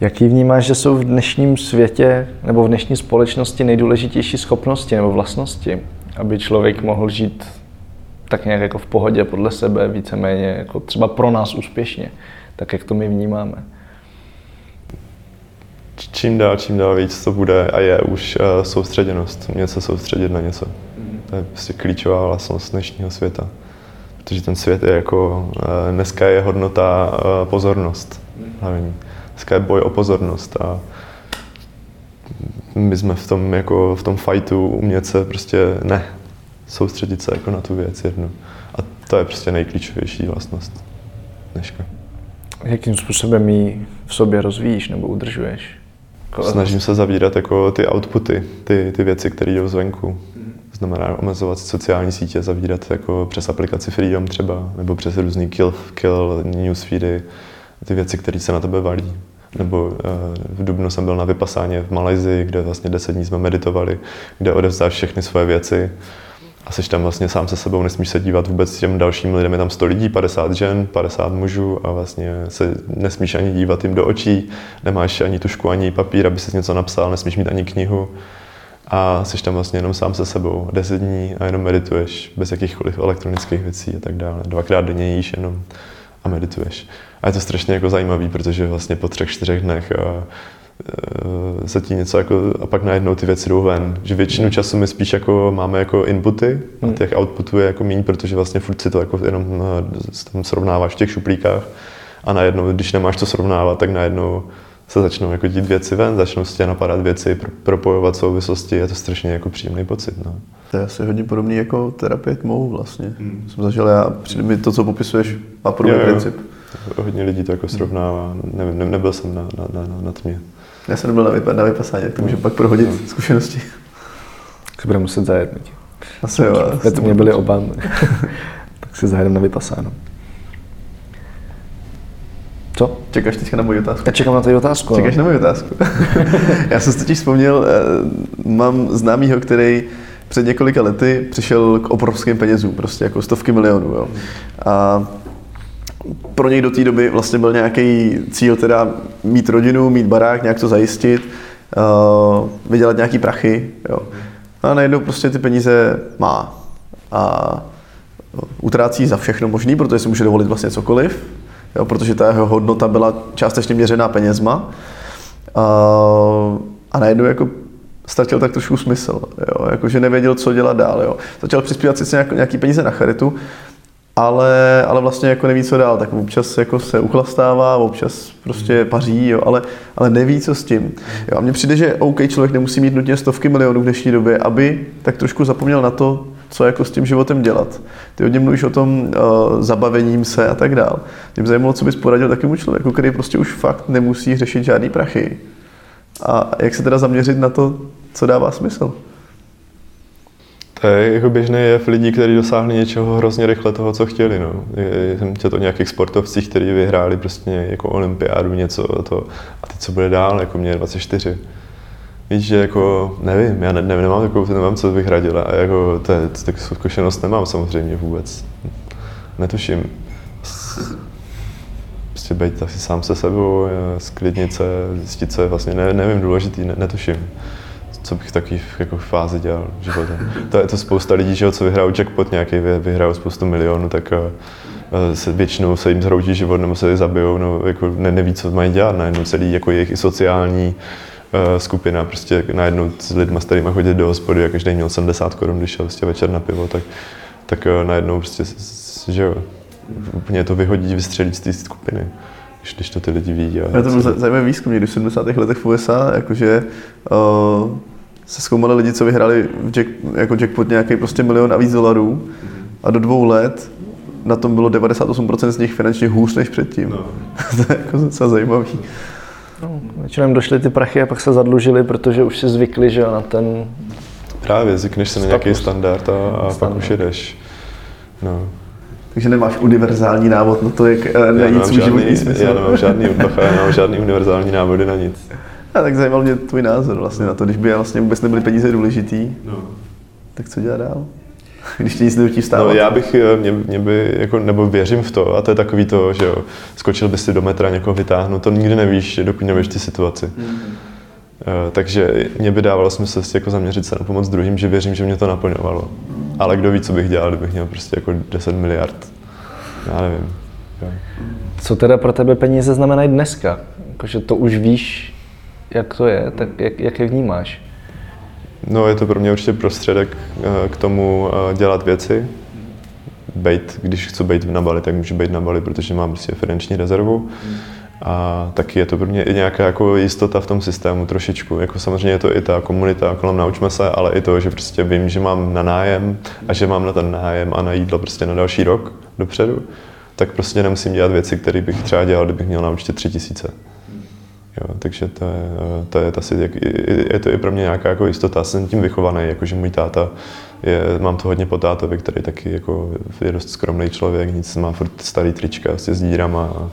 Jaký vnímáš, že jsou v dnešním světě nebo v dnešní společnosti nejdůležitější schopnosti nebo vlastnosti, aby člověk mohl žít tak nějak jako v pohodě podle sebe, víceméně jako třeba pro nás úspěšně, tak jak to my vnímáme? Čím dál, čím dál víc to bude a je už uh, soustředěnost, něco soustředit na něco. Hmm. To je prostě klíčová vlastnost dnešního světa protože ten svět je jako, eh, dneska je hodnota eh, pozornost hlavní. Dneska je boj o pozornost a my jsme v tom, jako v tom fightu umět se prostě ne, soustředit se jako na tu věc jednu. A to je prostě nejklíčovější vlastnost dneška. Jakým způsobem ji v sobě rozvíjíš nebo udržuješ? Snažím se zavírat jako ty outputy, ty, ty věci, které jdou zvenku znamená omezovat sociální sítě, zavírat jako přes aplikaci Freedom třeba, nebo přes různý kill, kill newsfeedy, ty věci, které se na tebe valí. Nebo eh, v Dubnu jsem byl na vypasáně v Malajzii, kde vlastně 10 dní jsme meditovali, kde odevzdáš všechny svoje věci a jsi tam vlastně sám se sebou, nesmíš se dívat vůbec těm dalším lidem, je tam 100 lidí, 50 žen, 50 mužů a vlastně se nesmíš ani dívat jim do očí, nemáš ani tušku, ani papír, aby si něco napsal, nesmíš mít ani knihu a jsi tam vlastně jenom sám se sebou 10 dní a jenom medituješ bez jakýchkoliv elektronických věcí a tak dále. Dvakrát denně jíš jenom a medituješ. A je to strašně jako zajímavý, protože vlastně po třech, čtyřech dnech a, a, se ti něco jako, a pak najednou ty věci jdou ven. Že většinu času my spíš jako máme jako inputy a hmm. těch outputů je jako méně, protože vlastně furt si to jako jenom tam srovnáváš v těch šuplíkách a najednou, když nemáš to srovnávat, tak najednou se začnou jako dít věci ven, začnou se tě napadat věci, propojovat souvislosti, je to strašně jako příjemný pocit. No. To je asi hodně podobný jako terapie tmou vlastně. Hmm. Jsem zažil já, přijde mi to, co popisuješ, má podobný jo, jo. princip. Hodně lidí to jako srovnává, nevím, ne, nebyl jsem na, na, na, na tmě. Já jsem nebyl na, vypa- na vypasání, tak to můžu no. pak prohodit no. zkušenosti. Tak budeme muset zajet. Asi jo. Ve tmě byli oba, tak si zajedeme na vypasáno. Co? Čekáš teďka na moji otázku? Já čekám na tvoji otázku. Čekáš no. na moji otázku. Já jsem si totiž vzpomněl, eh, mám známýho, který před několika lety přišel k obrovským penězům, prostě jako stovky milionů. Jo. A pro něj do té doby vlastně byl nějaký cíl teda mít rodinu, mít barák, nějak to zajistit uh, vydělat nějaký prachy. Jo. A najednou prostě ty peníze má. A utrácí za všechno možný, protože si může dovolit vlastně cokoliv, jo, protože ta jeho hodnota byla částečně měřená penězma. A, a najednou jako ztratil tak trošku smysl, jo, jakože nevěděl, co dělat dál. Jo. Začal přispívat sice nějaký peníze na charitu, ale, ale vlastně jako neví, co dál, tak občas jako se uchlastává, občas prostě paří, jo, ale, ale neví, co s tím. Jo, a mně přijde, že OK, člověk nemusí mít nutně stovky milionů v dnešní době, aby tak trošku zapomněl na to, co jako s tím životem dělat. Ty hodně mluvíš o tom uh, zabavením se a tak dál. Mě zajímalo, co bys poradil takovému člověku, který prostě už fakt nemusí řešit žádný prachy. A jak se teda zaměřit na to, co dává smysl? To je jako běžný jev lidí, kteří dosáhli něčeho hrozně rychle toho, co chtěli. No. Jsem četl o nějakých sportovcích, kteří vyhráli prostě jako olympiádu, něco a to. A teď co bude dál, jako mě 24. Víš, že jako, nevím, já ne, ne, nemám takovou, nemám, co bych radil a jako, to, tak zkušenost nemám samozřejmě vůbec. Netuším. Prostě být asi sám se sebou, sklidnit se, zjistit, co je vlastně, ne, nevím, důležitý, ne, netuším co bych takový jako fázi dělal v životě. To je to spousta lidí, že co vyhrajou jackpot nějaký, vyhrajou spoustu milionů, tak eh, se většinou se jim zhroutí život nebo se je zabijou, no, jako ne, neví, co mají dělat, najednou celý jako jejich i sociální skupina, prostě najednou s lidmi, s kterými chodit do hospody a každý měl 70 korun, když šel prostě večer na pivo, tak, tak uh, najednou prostě, že jo, úplně to vyhodí, vystřelí z té skupiny když, když to ty lidi vidí. A to byl zajímavý výzkum někdy v 70. letech v USA, jakože uh, se zkoumali lidi, co vyhráli v jack, jako jackpot nějaký prostě milion a víc dolarů a do dvou let na tom bylo 98% z nich finančně hůř než předtím. No. to je jako docela zajímavý. No, většinou jim došly ty prachy a pak se zadlužili, protože už si zvykli, že na ten... Právě, zvykneš se na nějaký standard a, a standard. pak už jedeš. No. Takže nemáš univerzální návod na to, jak uh, najít svůj životní smysl. Já nemám žádný, já nemám žádný univerzální návody na nic. A tak zajímal mě tvůj názor vlastně na to, když by vlastně vůbec nebyly peníze důležitý, no. tak co dělat dál? Když ti nic nenutí vstávat. No, já bych, eh, mě, mě by, jako, nebo věřím v to, a to je takový to, že jo, skočil bys si do metra, někoho vytáhnout, to nikdy nevíš, dokud nevíš ty situaci. Mm-hmm. Takže mě by dávalo smysl si jako zaměřit se na pomoc druhým, že věřím, že mě to naplňovalo. Ale kdo ví, co bych dělal, kdybych měl prostě jako 10 miliard. Já nevím. Co teda pro tebe peníze znamenají dneska? Jakože to už víš, jak to je, tak jak, jak je vnímáš? No je to pro mě určitě prostředek eh, k tomu eh, dělat věci. Bejt, když chci být na Bali, tak můžu být na Bali, protože mám prostě finanční rezervu. A taky je to pro mě i nějaká jako jistota v tom systému trošičku. Jako samozřejmě je to i ta komunita kolem naučme se, ale i to, že prostě vím, že mám na nájem a že mám na ten nájem a na jídlo prostě na další rok dopředu, tak prostě nemusím dělat věci, které bych třeba dělal, kdybych měl na účtě tři tisíce. Jo, takže to je, to je, asi, je to i pro mě nějaká jako jistota. Jsem tím vychovaný, jakože můj táta, je, mám to hodně po tátovi, který taky jako je dost skromný člověk, nic má furt starý trička s dírama a,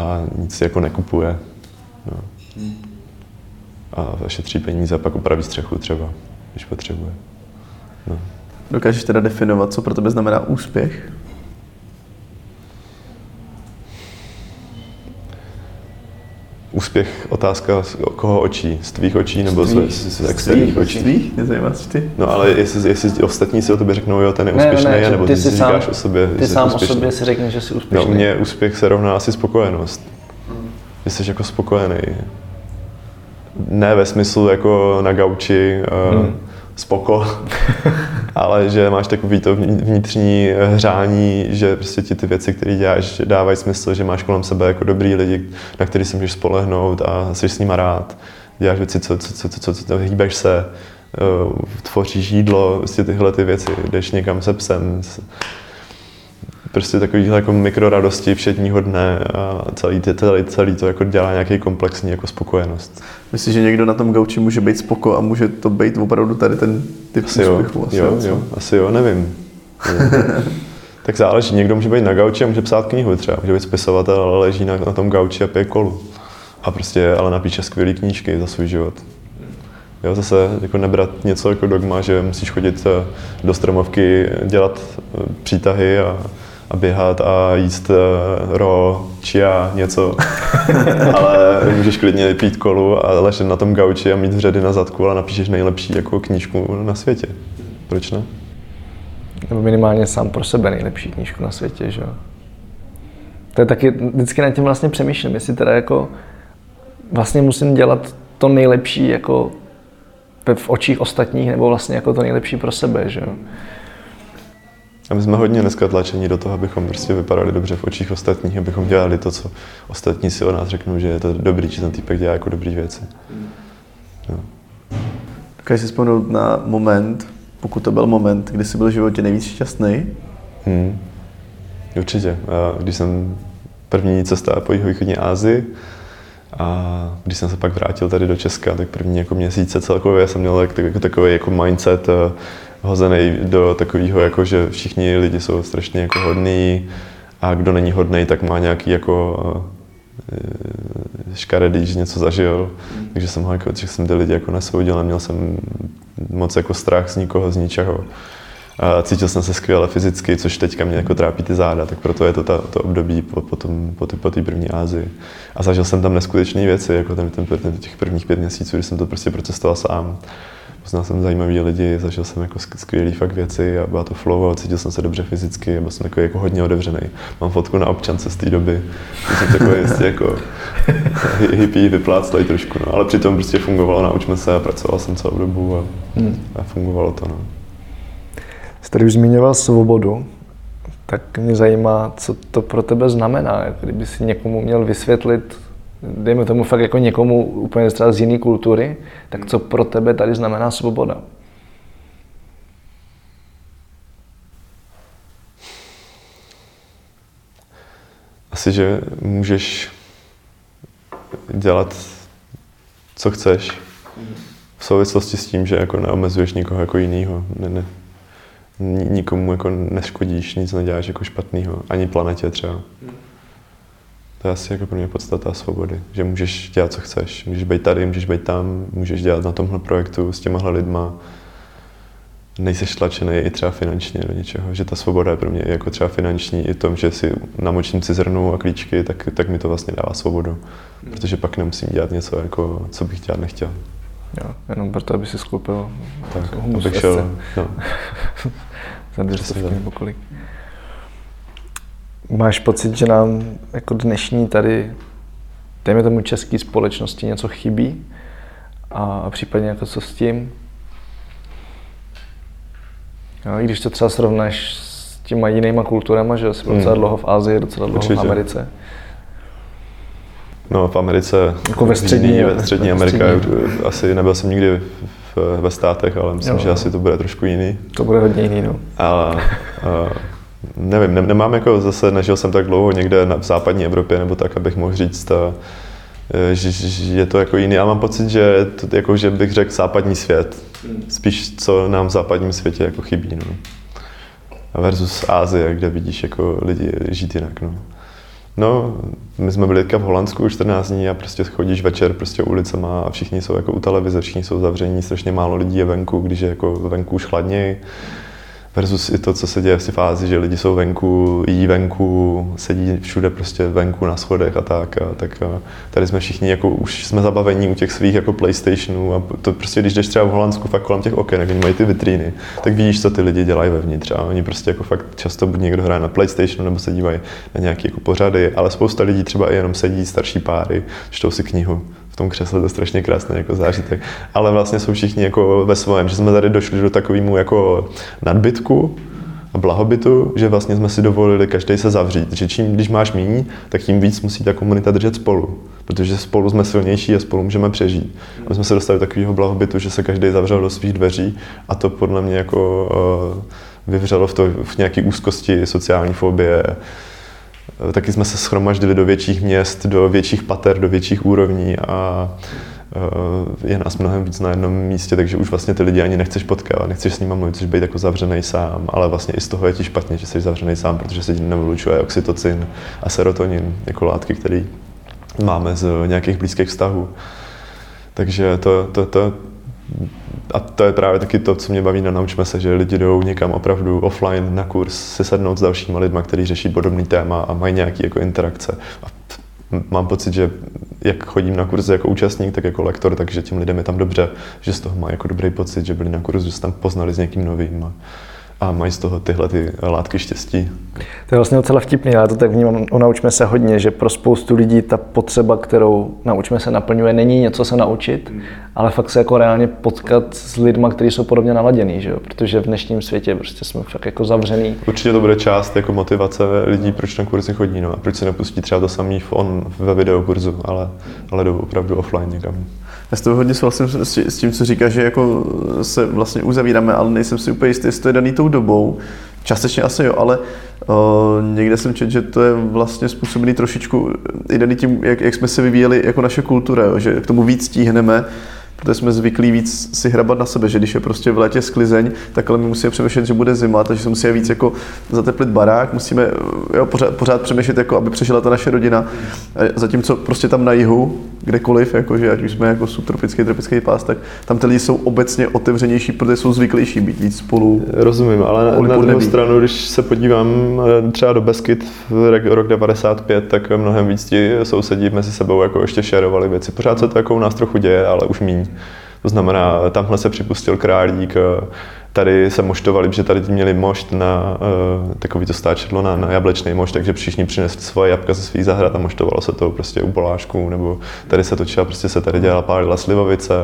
a nic jako nekupuje. No. A šetří peníze a pak upraví střechu třeba, když potřebuje. No. Dokážeš teda definovat, co pro tebe znamená úspěch? Úspěch otázka z koho očí? Z tvých očí nebo z, z, z, z externích očí? Z tvých? Mě ty. No ale jestli, jestli ostatní si o tobě řeknou, jo, ten je úspěšný, ne, ne, nebo ty, ty si říkáš sám, o sobě, Ty sám úspěšný. o sobě si řekneš, že jsi úspěšný. No, mně úspěch se rovná asi spokojenost. Hmm. Že jsi jako spokojený. Ne ve smyslu jako na gauči, hmm. Spoko, ale že máš takový to vnitřní hřání, že prostě ti ty věci, které děláš, dávají smysl, že máš kolem sebe jako dobrý lidi, na který se můžeš spolehnout a jsi s nima rád. Děláš věci, co, co, co, co, co, co hýbeš se, uh, tvoříš jídlo, prostě tyhle ty věci, jdeš někam se psem, prostě takovýhle jako mikroradosti všedního dne a celý, celý, celý to jako dělá nějaký komplexní jako spokojenost. Myslíš, že někdo na tom gauči může být spoko a může to být opravdu tady ten typ asi úspěchu? Asi jo, jo, asi jo, nevím. tak záleží, někdo může být na gauči a může psát knihu třeba, může být spisovatel, ale leží na, na tom gauči a pije kolu. A prostě ale napíše skvělé knížky za svůj život. Jo, zase jako nebrat něco jako dogma, že musíš chodit eh, do stromovky, dělat eh, přítahy a a běhat a jíst uh, ro, chia, něco. ale můžeš klidně pít kolu a ležet na tom gauči a mít vředy na zadku, ale napíšeš nejlepší jako knížku na světě. Proč ne? Nebo minimálně sám pro sebe nejlepší knížku na světě, že jo? To je taky, vždycky nad tím vlastně přemýšlím, jestli teda jako vlastně musím dělat to nejlepší jako v očích ostatních, nebo vlastně jako to nejlepší pro sebe, že jo? A my jsme hodně dneska tlačení do toho, abychom prostě vypadali dobře v očích ostatních, abychom dělali to, co ostatní si o nás řeknou, že je to dobrý, že ten týpek dělá jako dobrý věci. No. Dokážeš si vzpomenout na moment, pokud to byl moment, kdy jsi byl v životě nejvíc šťastný? Hmm. Určitě. Když jsem první cesta po jihovýchodní Asii, a když jsem se pak vrátil tady do Česka, tak první jako měsíce celkově jsem měl tak, jako takový jako mindset eh, hozený do takového, jako že všichni lidi jsou strašně jako hodní a kdo není hodný, tak má nějaký jako eh, škaredý, že něco zažil. Takže jsem, ho jako, že jsem ty lidi jako nesoudil, neměl jsem moc jako strach z nikoho, z ničeho. A cítil jsem se skvěle fyzicky, což teďka mě jako trápí ty záda, tak proto je to ta, to období po, po, tom, po, ty, po té první Ázii. A zažil jsem tam neskutečné věci, jako ten, ten, ten, těch prvních pět měsíců, kdy jsem to prostě procestoval sám. Poznal jsem zajímavý lidi, zažil jsem jako skvělé fakt věci a byla to flow a cítil jsem se dobře fyzicky a byl jsem takový jako hodně otevřený. Mám fotku na občance z té doby, jsem takový jistě jako hippie vypláctlej trošku, no. ale přitom prostě fungovalo, naučme se a pracoval jsem celou dobu a, hmm. a fungovalo to. No. Jsi tady už zmiňoval svobodu, tak mě zajímá, co to pro tebe znamená. Kdyby si někomu měl vysvětlit, dejme tomu fakt jako někomu úplně z jiné kultury, tak co pro tebe tady znamená svoboda? Asi, že můžeš dělat, co chceš v souvislosti s tím, že jako neomezuješ nikoho jako jiného. Ne, ne, nikomu jako neškodíš, nic neděláš jako špatného, ani planetě třeba. To je asi jako pro mě podstata svobody, že můžeš dělat, co chceš. Můžeš být tady, můžeš být tam, můžeš dělat na tomhle projektu s těmahle lidma. Nejseš tlačený i třeba finančně do něčeho, že ta svoboda je pro mě jako třeba finanční i tom, že si namočím si zrnu a klíčky, tak, tak mi to vlastně dává svobodu. Protože pak nemusím dělat něco, jako, co bych dělat nechtěl. Jo, jenom proto, aby si skoupil tak, abych šel, no. za 200 nebo kolik. Máš pocit, že nám jako dnešní tady, dejme tomu české společnosti, něco chybí? A případně jako co s tím? Jo, I když to třeba srovnáš s těma jinýma kulturama, že jsi byl hmm. docela dlouho v Ázii, docela dlouho Určitě. v Americe. No v Americe, jako ve střední, ve střední Amerika, asi nebyl jsem nikdy v, ve státech, ale myslím, jo. že asi to bude trošku jiný. To bude hodně jiný, no. Ale, a, nevím, ne, nemám jako zase, nežil jsem tak dlouho někde na, v západní Evropě nebo tak, abych mohl říct, a, že, že je to jako jiný. A mám pocit, že, to, jako, že bych řekl západní svět. Spíš, co nám v západním světě jako chybí. No. Versus Ázie, kde vidíš jako lidi žít jinak. No. No, my jsme byli v Holandsku 14 dní a prostě chodíš večer prostě ulicema a všichni jsou jako u televize, všichni jsou zavření, strašně málo lidí je venku, když je jako venku už chladněji versus i to, co se děje v fázi, že lidi jsou venku, jí venku, sedí všude prostě venku na schodech a tak. A, tak a tady jsme všichni jako už jsme zabavení u těch svých jako PlayStationů a to prostě, když jdeš třeba v Holandsku fakt kolem těch oken, oni mají ty vitríny, tak vidíš, co ty lidi dělají vevnitř. A oni prostě jako fakt často buď někdo hraje na PlayStationu nebo se dívají na nějaké jako pořady, ale spousta lidí třeba i jenom sedí starší páry, čtou si knihu tom křesle, to je strašně krásný jako zážitek. Ale vlastně jsou všichni jako ve svém, že jsme tady došli do takovému jako nadbytku, a blahobytu, že vlastně jsme si dovolili každý se zavřít. Že čím, když máš míň, tak tím víc musí ta komunita držet spolu. Protože spolu jsme silnější a spolu můžeme přežít. A my jsme se dostali do takového blahobytu, že se každý zavřel do svých dveří a to podle mě jako uh, vyvřelo v, to, v nějaké úzkosti, sociální fobie, Eh, taky jsme se schromaždili do větších měst, do větších pater, do větších úrovní a eh, je nás mnohem víc na jednom místě, takže už vlastně ty lidi ani nechceš potkávat, nechceš s nimi mluvit, chceš být jako zavřený sám, ale vlastně i z toho je ti špatně, že jsi zavřený sám, protože se ti nevylučuje oxytocin a serotonin, jako látky, které máme z nějakých blízkých vztahů. Takže to, to, to, a to je právě taky to, co mě baví na Naučme se, že lidi jdou někam opravdu offline na kurz si sednout s dalšíma lidma, kteří řeší podobný téma a mají nějaké jako interakce. A mám pocit, že jak chodím na kurzy jako účastník, tak jako lektor, takže těm lidem je tam dobře, že z toho mají jako dobrý pocit, že byli na kurzu, že se tam poznali s někým novým. A, a mají z toho tyhle ty látky štěstí. To je vlastně docela vtipný, já to tak vnímám u Naučme se hodně, že pro spoustu lidí ta potřeba, kterou Naučme se naplňuje, není něco se naučit, mm. ale fakt se jako reálně potkat s lidmi, kteří jsou podobně naladění, že jo? protože v dnešním světě prostě jsme fakt jako zavřený. Určitě to bude část jako motivace lidí, proč na kurzy chodí no, a proč se nepustí třeba to samý on ve videokurzu, ale, ale jdou opravdu offline někam. Já s toho hodně souhlasím s tím, co říká, že jako se vlastně uzavíráme, ale nejsem si úplně jistý, jestli to je daný tou dobou. Částečně asi jo, ale uh, někde jsem četl, že to je vlastně způsobený trošičku i daný tím, jak, jak jsme se vyvíjeli jako naše kultura, jo, že k tomu víc stíhneme, protože jsme zvyklí víc si hrabat na sebe, že když je prostě v létě sklizeň, tak ale my musíme přemýšlet, že bude zima, takže se musíme víc jako zateplit barák, musíme jo, pořád, pořád přemýšlet, jako aby přežila ta naše rodina. Zatímco prostě tam na jihu, kdekoliv, jakože ať už jsme jako subtropický, tropický pás, tak tam ty lidi jsou obecně otevřenější, protože jsou zvyklejší být víc spolu. Rozumím, ale na, na druhou stranu, když se podívám eh, třeba do Beskyt v rok 95, tak mnohem víc ti sousedí mezi sebou jako ještě šerovali věci. Pořád se to jako u nás trochu děje, ale už míň. To znamená, tamhle se připustil králík, eh, tady se moštovali, že tady měli mošt na uh, takový to stáčedlo na, na jablečný mošt, takže všichni přinesli svoje jabka ze svých zahrad a moštovalo se to prostě u polášků, nebo tady se točila, prostě se tady dělala pálila slivovice,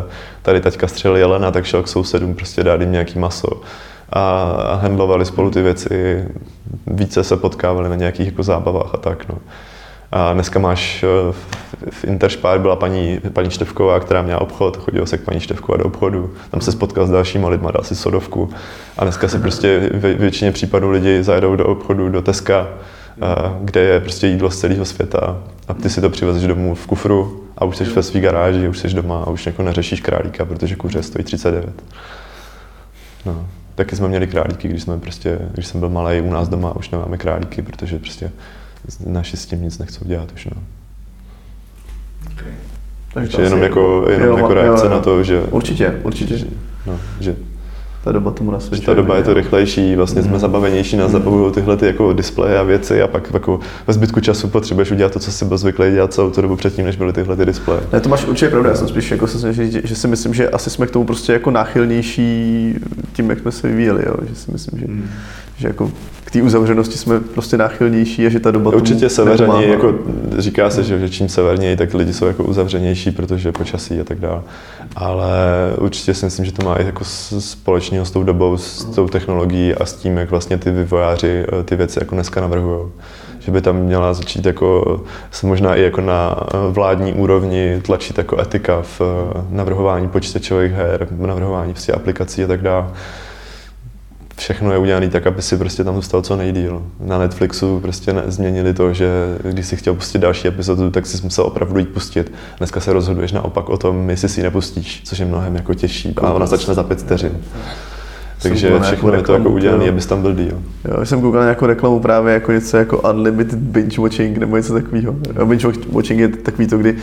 tady taťka střelil jelena, tak šel k sousedům prostě dát jim nějaký maso a, a handlovali spolu ty věci, více se potkávali na nějakých jako zábavách a tak. No. A dneska máš eh, v Interspar byla paní, paní Števková, která měla obchod, chodila se k paní Števkova do obchodu, tam se spotkal s dalšíma lidma, dal si sodovku. A dneska se prostě ve většině případů lidi zajedou do obchodu, do Teska, kde je prostě jídlo z celého světa a ty si to přivezeš domů v kufru a už jsi ve své garáži, už jsi doma a už jako neřešíš králíka, protože kuře stojí 39. No. Taky jsme měli králíky, když jsme prostě, když jsem byl malý u nás doma, už nemáme králíky, protože prostě naši s tím nic nechcou dělat už. No. Okay. Takže jenom, jako, jenom jo, jako reakce jo, jo. na to, že... Určitě, určitě. Že, no, že ta doba tomu nasvědčuje. Ta doba je to rychlejší, vlastně mm. jsme zabavenější, nás mm. zabavují tyhle ty jako displeje a věci a pak jako ve zbytku času potřebuješ udělat to, co jsi byl zvyklý dělat celou tu dobu předtím, než byly tyhle ty displeje. Ne, to máš určitě pravda, já jsem spíš jako se že, že, si myslím, že asi jsme k tomu prostě jako náchylnější tím, jak jsme se vyvíjeli, jo? že si myslím, že, mm. Že jako té uzavřenosti jsme prostě náchylnější a že ta doba Určitě severněji, jako říká se, že, čím severněji, tak lidi jsou jako uzavřenější, protože počasí a tak dále. Ale určitě si myslím, že to má i jako společného s tou dobou, s tou technologií a s tím, jak vlastně ty vývojáři eh, ty věci jako dneska navrhují že by tam měla začít jako, se možná i jako na eh, vládní úrovni tlačit jako etika v eh, navrhování počítačových her, navrhování prostě aplikací a tak dále všechno je udělané tak, aby si prostě tam zůstal co nejdíl. Na Netflixu prostě ne, změnili to, že když si chtěl pustit další epizodu, tak si musel opravdu jít pustit. Dneska se rozhoduješ naopak o tom, jestli si ji nepustíš, což je mnohem jako těžší. A ona začne za pět vteřin. Takže všechno je to jako udělané, abys tam byl díl. Jo, jsem koukal nějakou reklamu právě jako něco jako unlimited binge watching nebo něco takového. Binge watching je takový to, kdy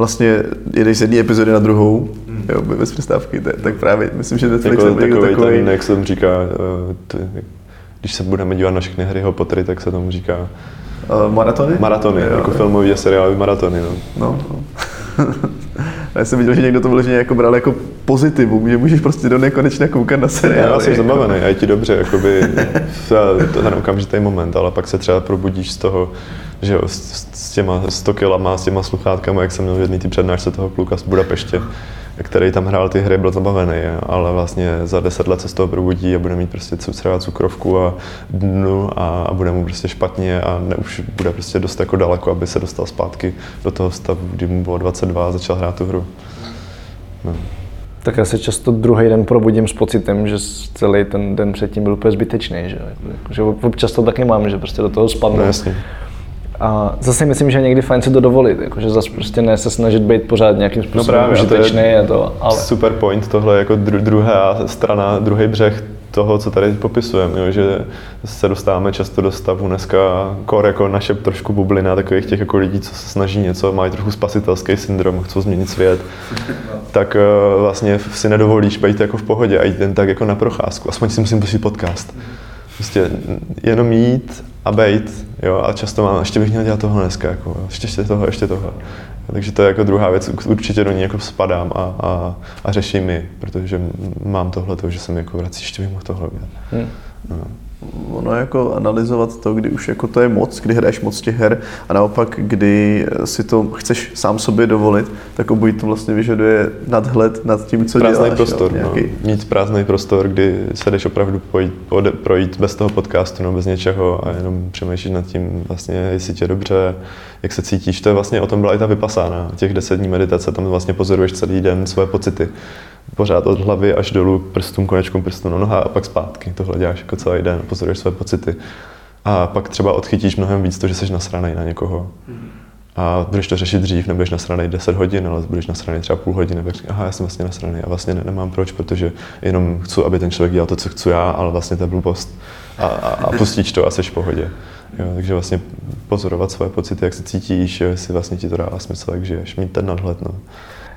vlastně jedeš z jedné epizody na druhou, mm. jo, bez přestávky, tak právě myslím, že Netflix jako, je takový, takový ten, jak se tomu říká, uh, t, když se budeme dívat na všechny Harryho Pottery, tak se tomu říká uh, maratony? Maratony, jo, jako jo. filmový a seriálový maratony. No. no, no. Já jsem viděl, že někdo to vyloženě jako bral jako pozitivum, že můžeš prostě do nekonečna koukat na seriály. Já jsem jako. zabavený a je ti dobře, jakoby ten okamžitý moment, ale pak se třeba probudíš z toho, že jo, s, s těma 100 kilama, s těma sluchátkama, jak jsem měl v jedné přednášce toho kluka z Budapeště, který tam hrál ty hry, byl zabavený, ale vlastně za deset let se z toho probudí a bude mít prostě třeba cukrovku a dnu a, a bude mu prostě špatně a ne, už bude prostě dost jako daleko, aby se dostal zpátky do toho stavu, kdy mu bylo 22 a začal hrát tu hru. No. Tak já se často druhý den probudím s pocitem, že celý ten den předtím byl úplně zbytečný. Že, že občas to taky mám, že prostě do toho spadnu. No, jasně. A zase myslím, že je někdy fajn si to dovolit, jakože zase prostě ne se snažit být pořád nějakým způsobem no právě, užitečný. To je to, ale... Super point, tohle jako dru- druhá strana, druhý břeh toho, co tady popisujeme, že se dostáváme často do stavu dneska kor jako naše trošku bublina takových těch jako lidí, co se snaží něco, mají trochu spasitelský syndrom, chcou změnit svět tak uh, vlastně si nedovolíš být jako v pohodě a jít jen tak jako na procházku. Aspoň si musím pustit podcast. Prostě jenom jít a bejt, jo, a často mám, ještě bych měl dělat toho dneska, jako, ještě, ještě toho, ještě toho. Takže to je jako druhá věc, určitě do ní jako spadám a, a, a řeším ji, protože mám tohle, že jsem jako vrací, ještě bych mohl tohle udělat. Hmm. No ono jako analyzovat to, kdy už jako to je moc, kdy hraješ moc těch her a naopak, kdy si to chceš sám sobě dovolit, tak obojí to vlastně vyžaduje nadhled nad tím, co prázdný děláš. prostor, jo, no. Mít prázdný prostor, kdy se jdeš opravdu pojít, projít bez toho podcastu nebo bez něčeho a jenom přemýšlíš nad tím vlastně, jestli tě dobře, jak se cítíš. To je vlastně o tom byla i ta vypasána, těch deset dní meditace, tam vlastně pozoruješ celý den svoje pocity pořád od hlavy až dolů k prstům, konečkům prstů na noha a pak zpátky. Tohle děláš jako celý den, pozoruješ své pocity. A pak třeba odchytíš mnohem víc to, že jsi nasranej na někoho. A budeš to řešit dřív, nebudeš nasranej 10 hodin, ale budeš nasranej třeba půl hodiny, tak aha, já jsem vlastně nasranej a vlastně ne, nemám proč, protože jenom chci, aby ten člověk dělal to, co chci já, ale vlastně to je blbost. A, a, a pustíš to a jsi v pohodě. Jo, takže vlastně pozorovat svoje pocity, jak se cítíš, jestli vlastně ti to dává smysl, jak žiješ, mít ten nadhled. No.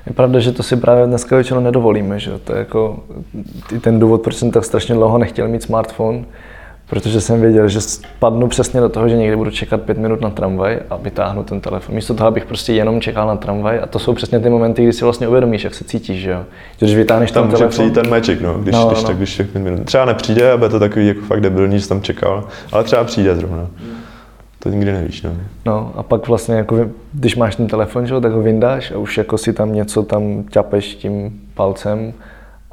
Je pravda, že to si právě dneska většinou nedovolíme, že to je jako ten důvod, proč jsem tak strašně dlouho nechtěl mít smartphone, protože jsem věděl, že spadnu přesně do toho, že někdy budu čekat pět minut na tramvaj a vytáhnu ten telefon. Místo toho, abych prostě jenom čekal na tramvaj a to jsou přesně ty momenty, kdy si vlastně uvědomíš, jak se cítíš, že jo. Když vytáhneš tam ten telefon. přijít ten magic, no, když, no, když, no. Tak, když pět minut. Třeba nepřijde, aby to takový jako fakt debilní, že tam čekal, ale třeba přijde zrovna. Hmm. To nikdy nevíš, no. No a pak vlastně, jako, když máš ten telefon, že, tak ho vyndáš a už jako si tam něco tam ťapeš tím palcem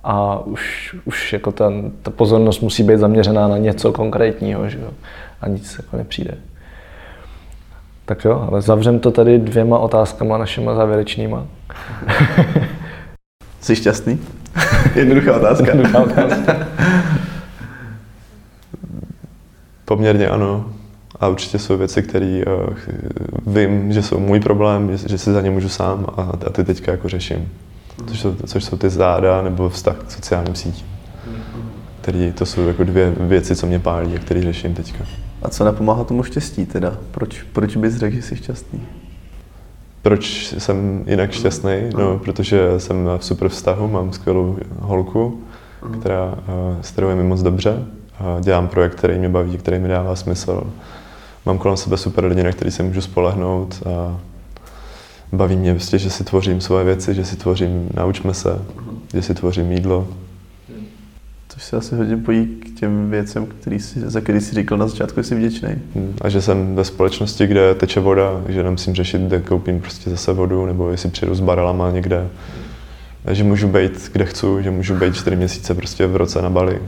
a už, už jako ta, ta pozornost musí být zaměřená na něco konkrétního, že jo? a nic jako nepřijde. Tak jo, ale zavřem to tady dvěma otázkama našima závěrečnýma. Jsi šťastný? Jednoduchá otázka. Jednoduchá otázka. Poměrně ano. A určitě jsou věci, které uh, vím, že jsou můj problém, že, že si za ně můžu sám a, a ty teďka jako řeším. Což jsou, což jsou ty záda nebo vztah k sociálním sítím. Který, to jsou jako dvě věci, co mě pálí a které řeším teďka. A co napomáhá tomu štěstí teda? Proč, proč bys řekl, že jsi šťastný? Proč jsem jinak šťastný? No, protože jsem v super vztahu, mám skvělou holku, která, eh, s kterou je mi moc dobře. Dělám projekt, který mě baví, který mi dává smysl mám kolem sebe super lidi, na který se můžu spolehnout a baví mě prostě, že si tvořím svoje věci, že si tvořím, naučme se, že si tvořím jídlo. Což se asi hodně pojí k těm věcem, který jsi, za který jsi říkal na začátku, že jsi vděčný. Hmm, a že jsem ve společnosti, kde teče voda, že nemusím řešit, kde koupím prostě zase vodu, nebo jestli přijedu s barelama někde. A že můžu být, kde chci, že můžu být čtyři měsíce prostě v roce na Bali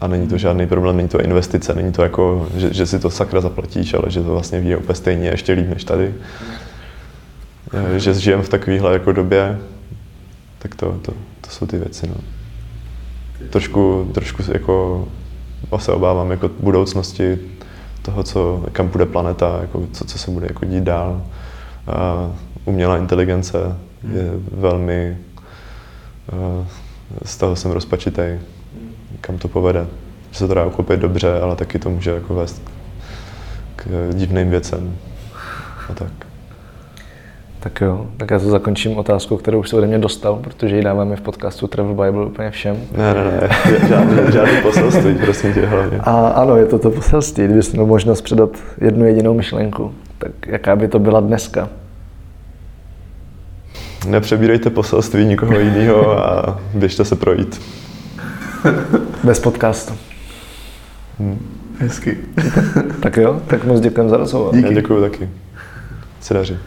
a není to žádný problém, není to investice, není to jako, že, že si to sakra zaplatíš, ale že to vlastně vyjde úplně stejně, ještě líp než tady. Že žijeme v takovéhle jako době, tak to, to, to jsou ty věci. No. Trošku, trošku jako se obávám jako budoucnosti toho, co, kam bude planeta, jako, co, co se bude jako dít dál. A umělá inteligence je velmi, z toho jsem rozpačitý kam to povede. Že se to dá uchopit dobře, ale taky to může jako vést k divným věcem a tak. Tak jo, tak já to zakončím otázkou, kterou už se ode mě dostal, protože ji dáváme v podcastu Travel Bible úplně všem. Ne, ne, ne, žádný, žádný poselství, prosím tě hlavně. A ano, je to to poselství, kdybyste měl možnost předat jednu jedinou myšlenku, tak jaká by to byla dneska? Nepřebírejte poselství nikoho jiného a běžte se projít. Bez podcastu. Hmm. Hezky. tak jo, tak moc děkujeme za rozhovor. Díky. Já děkuji taky. Se daří.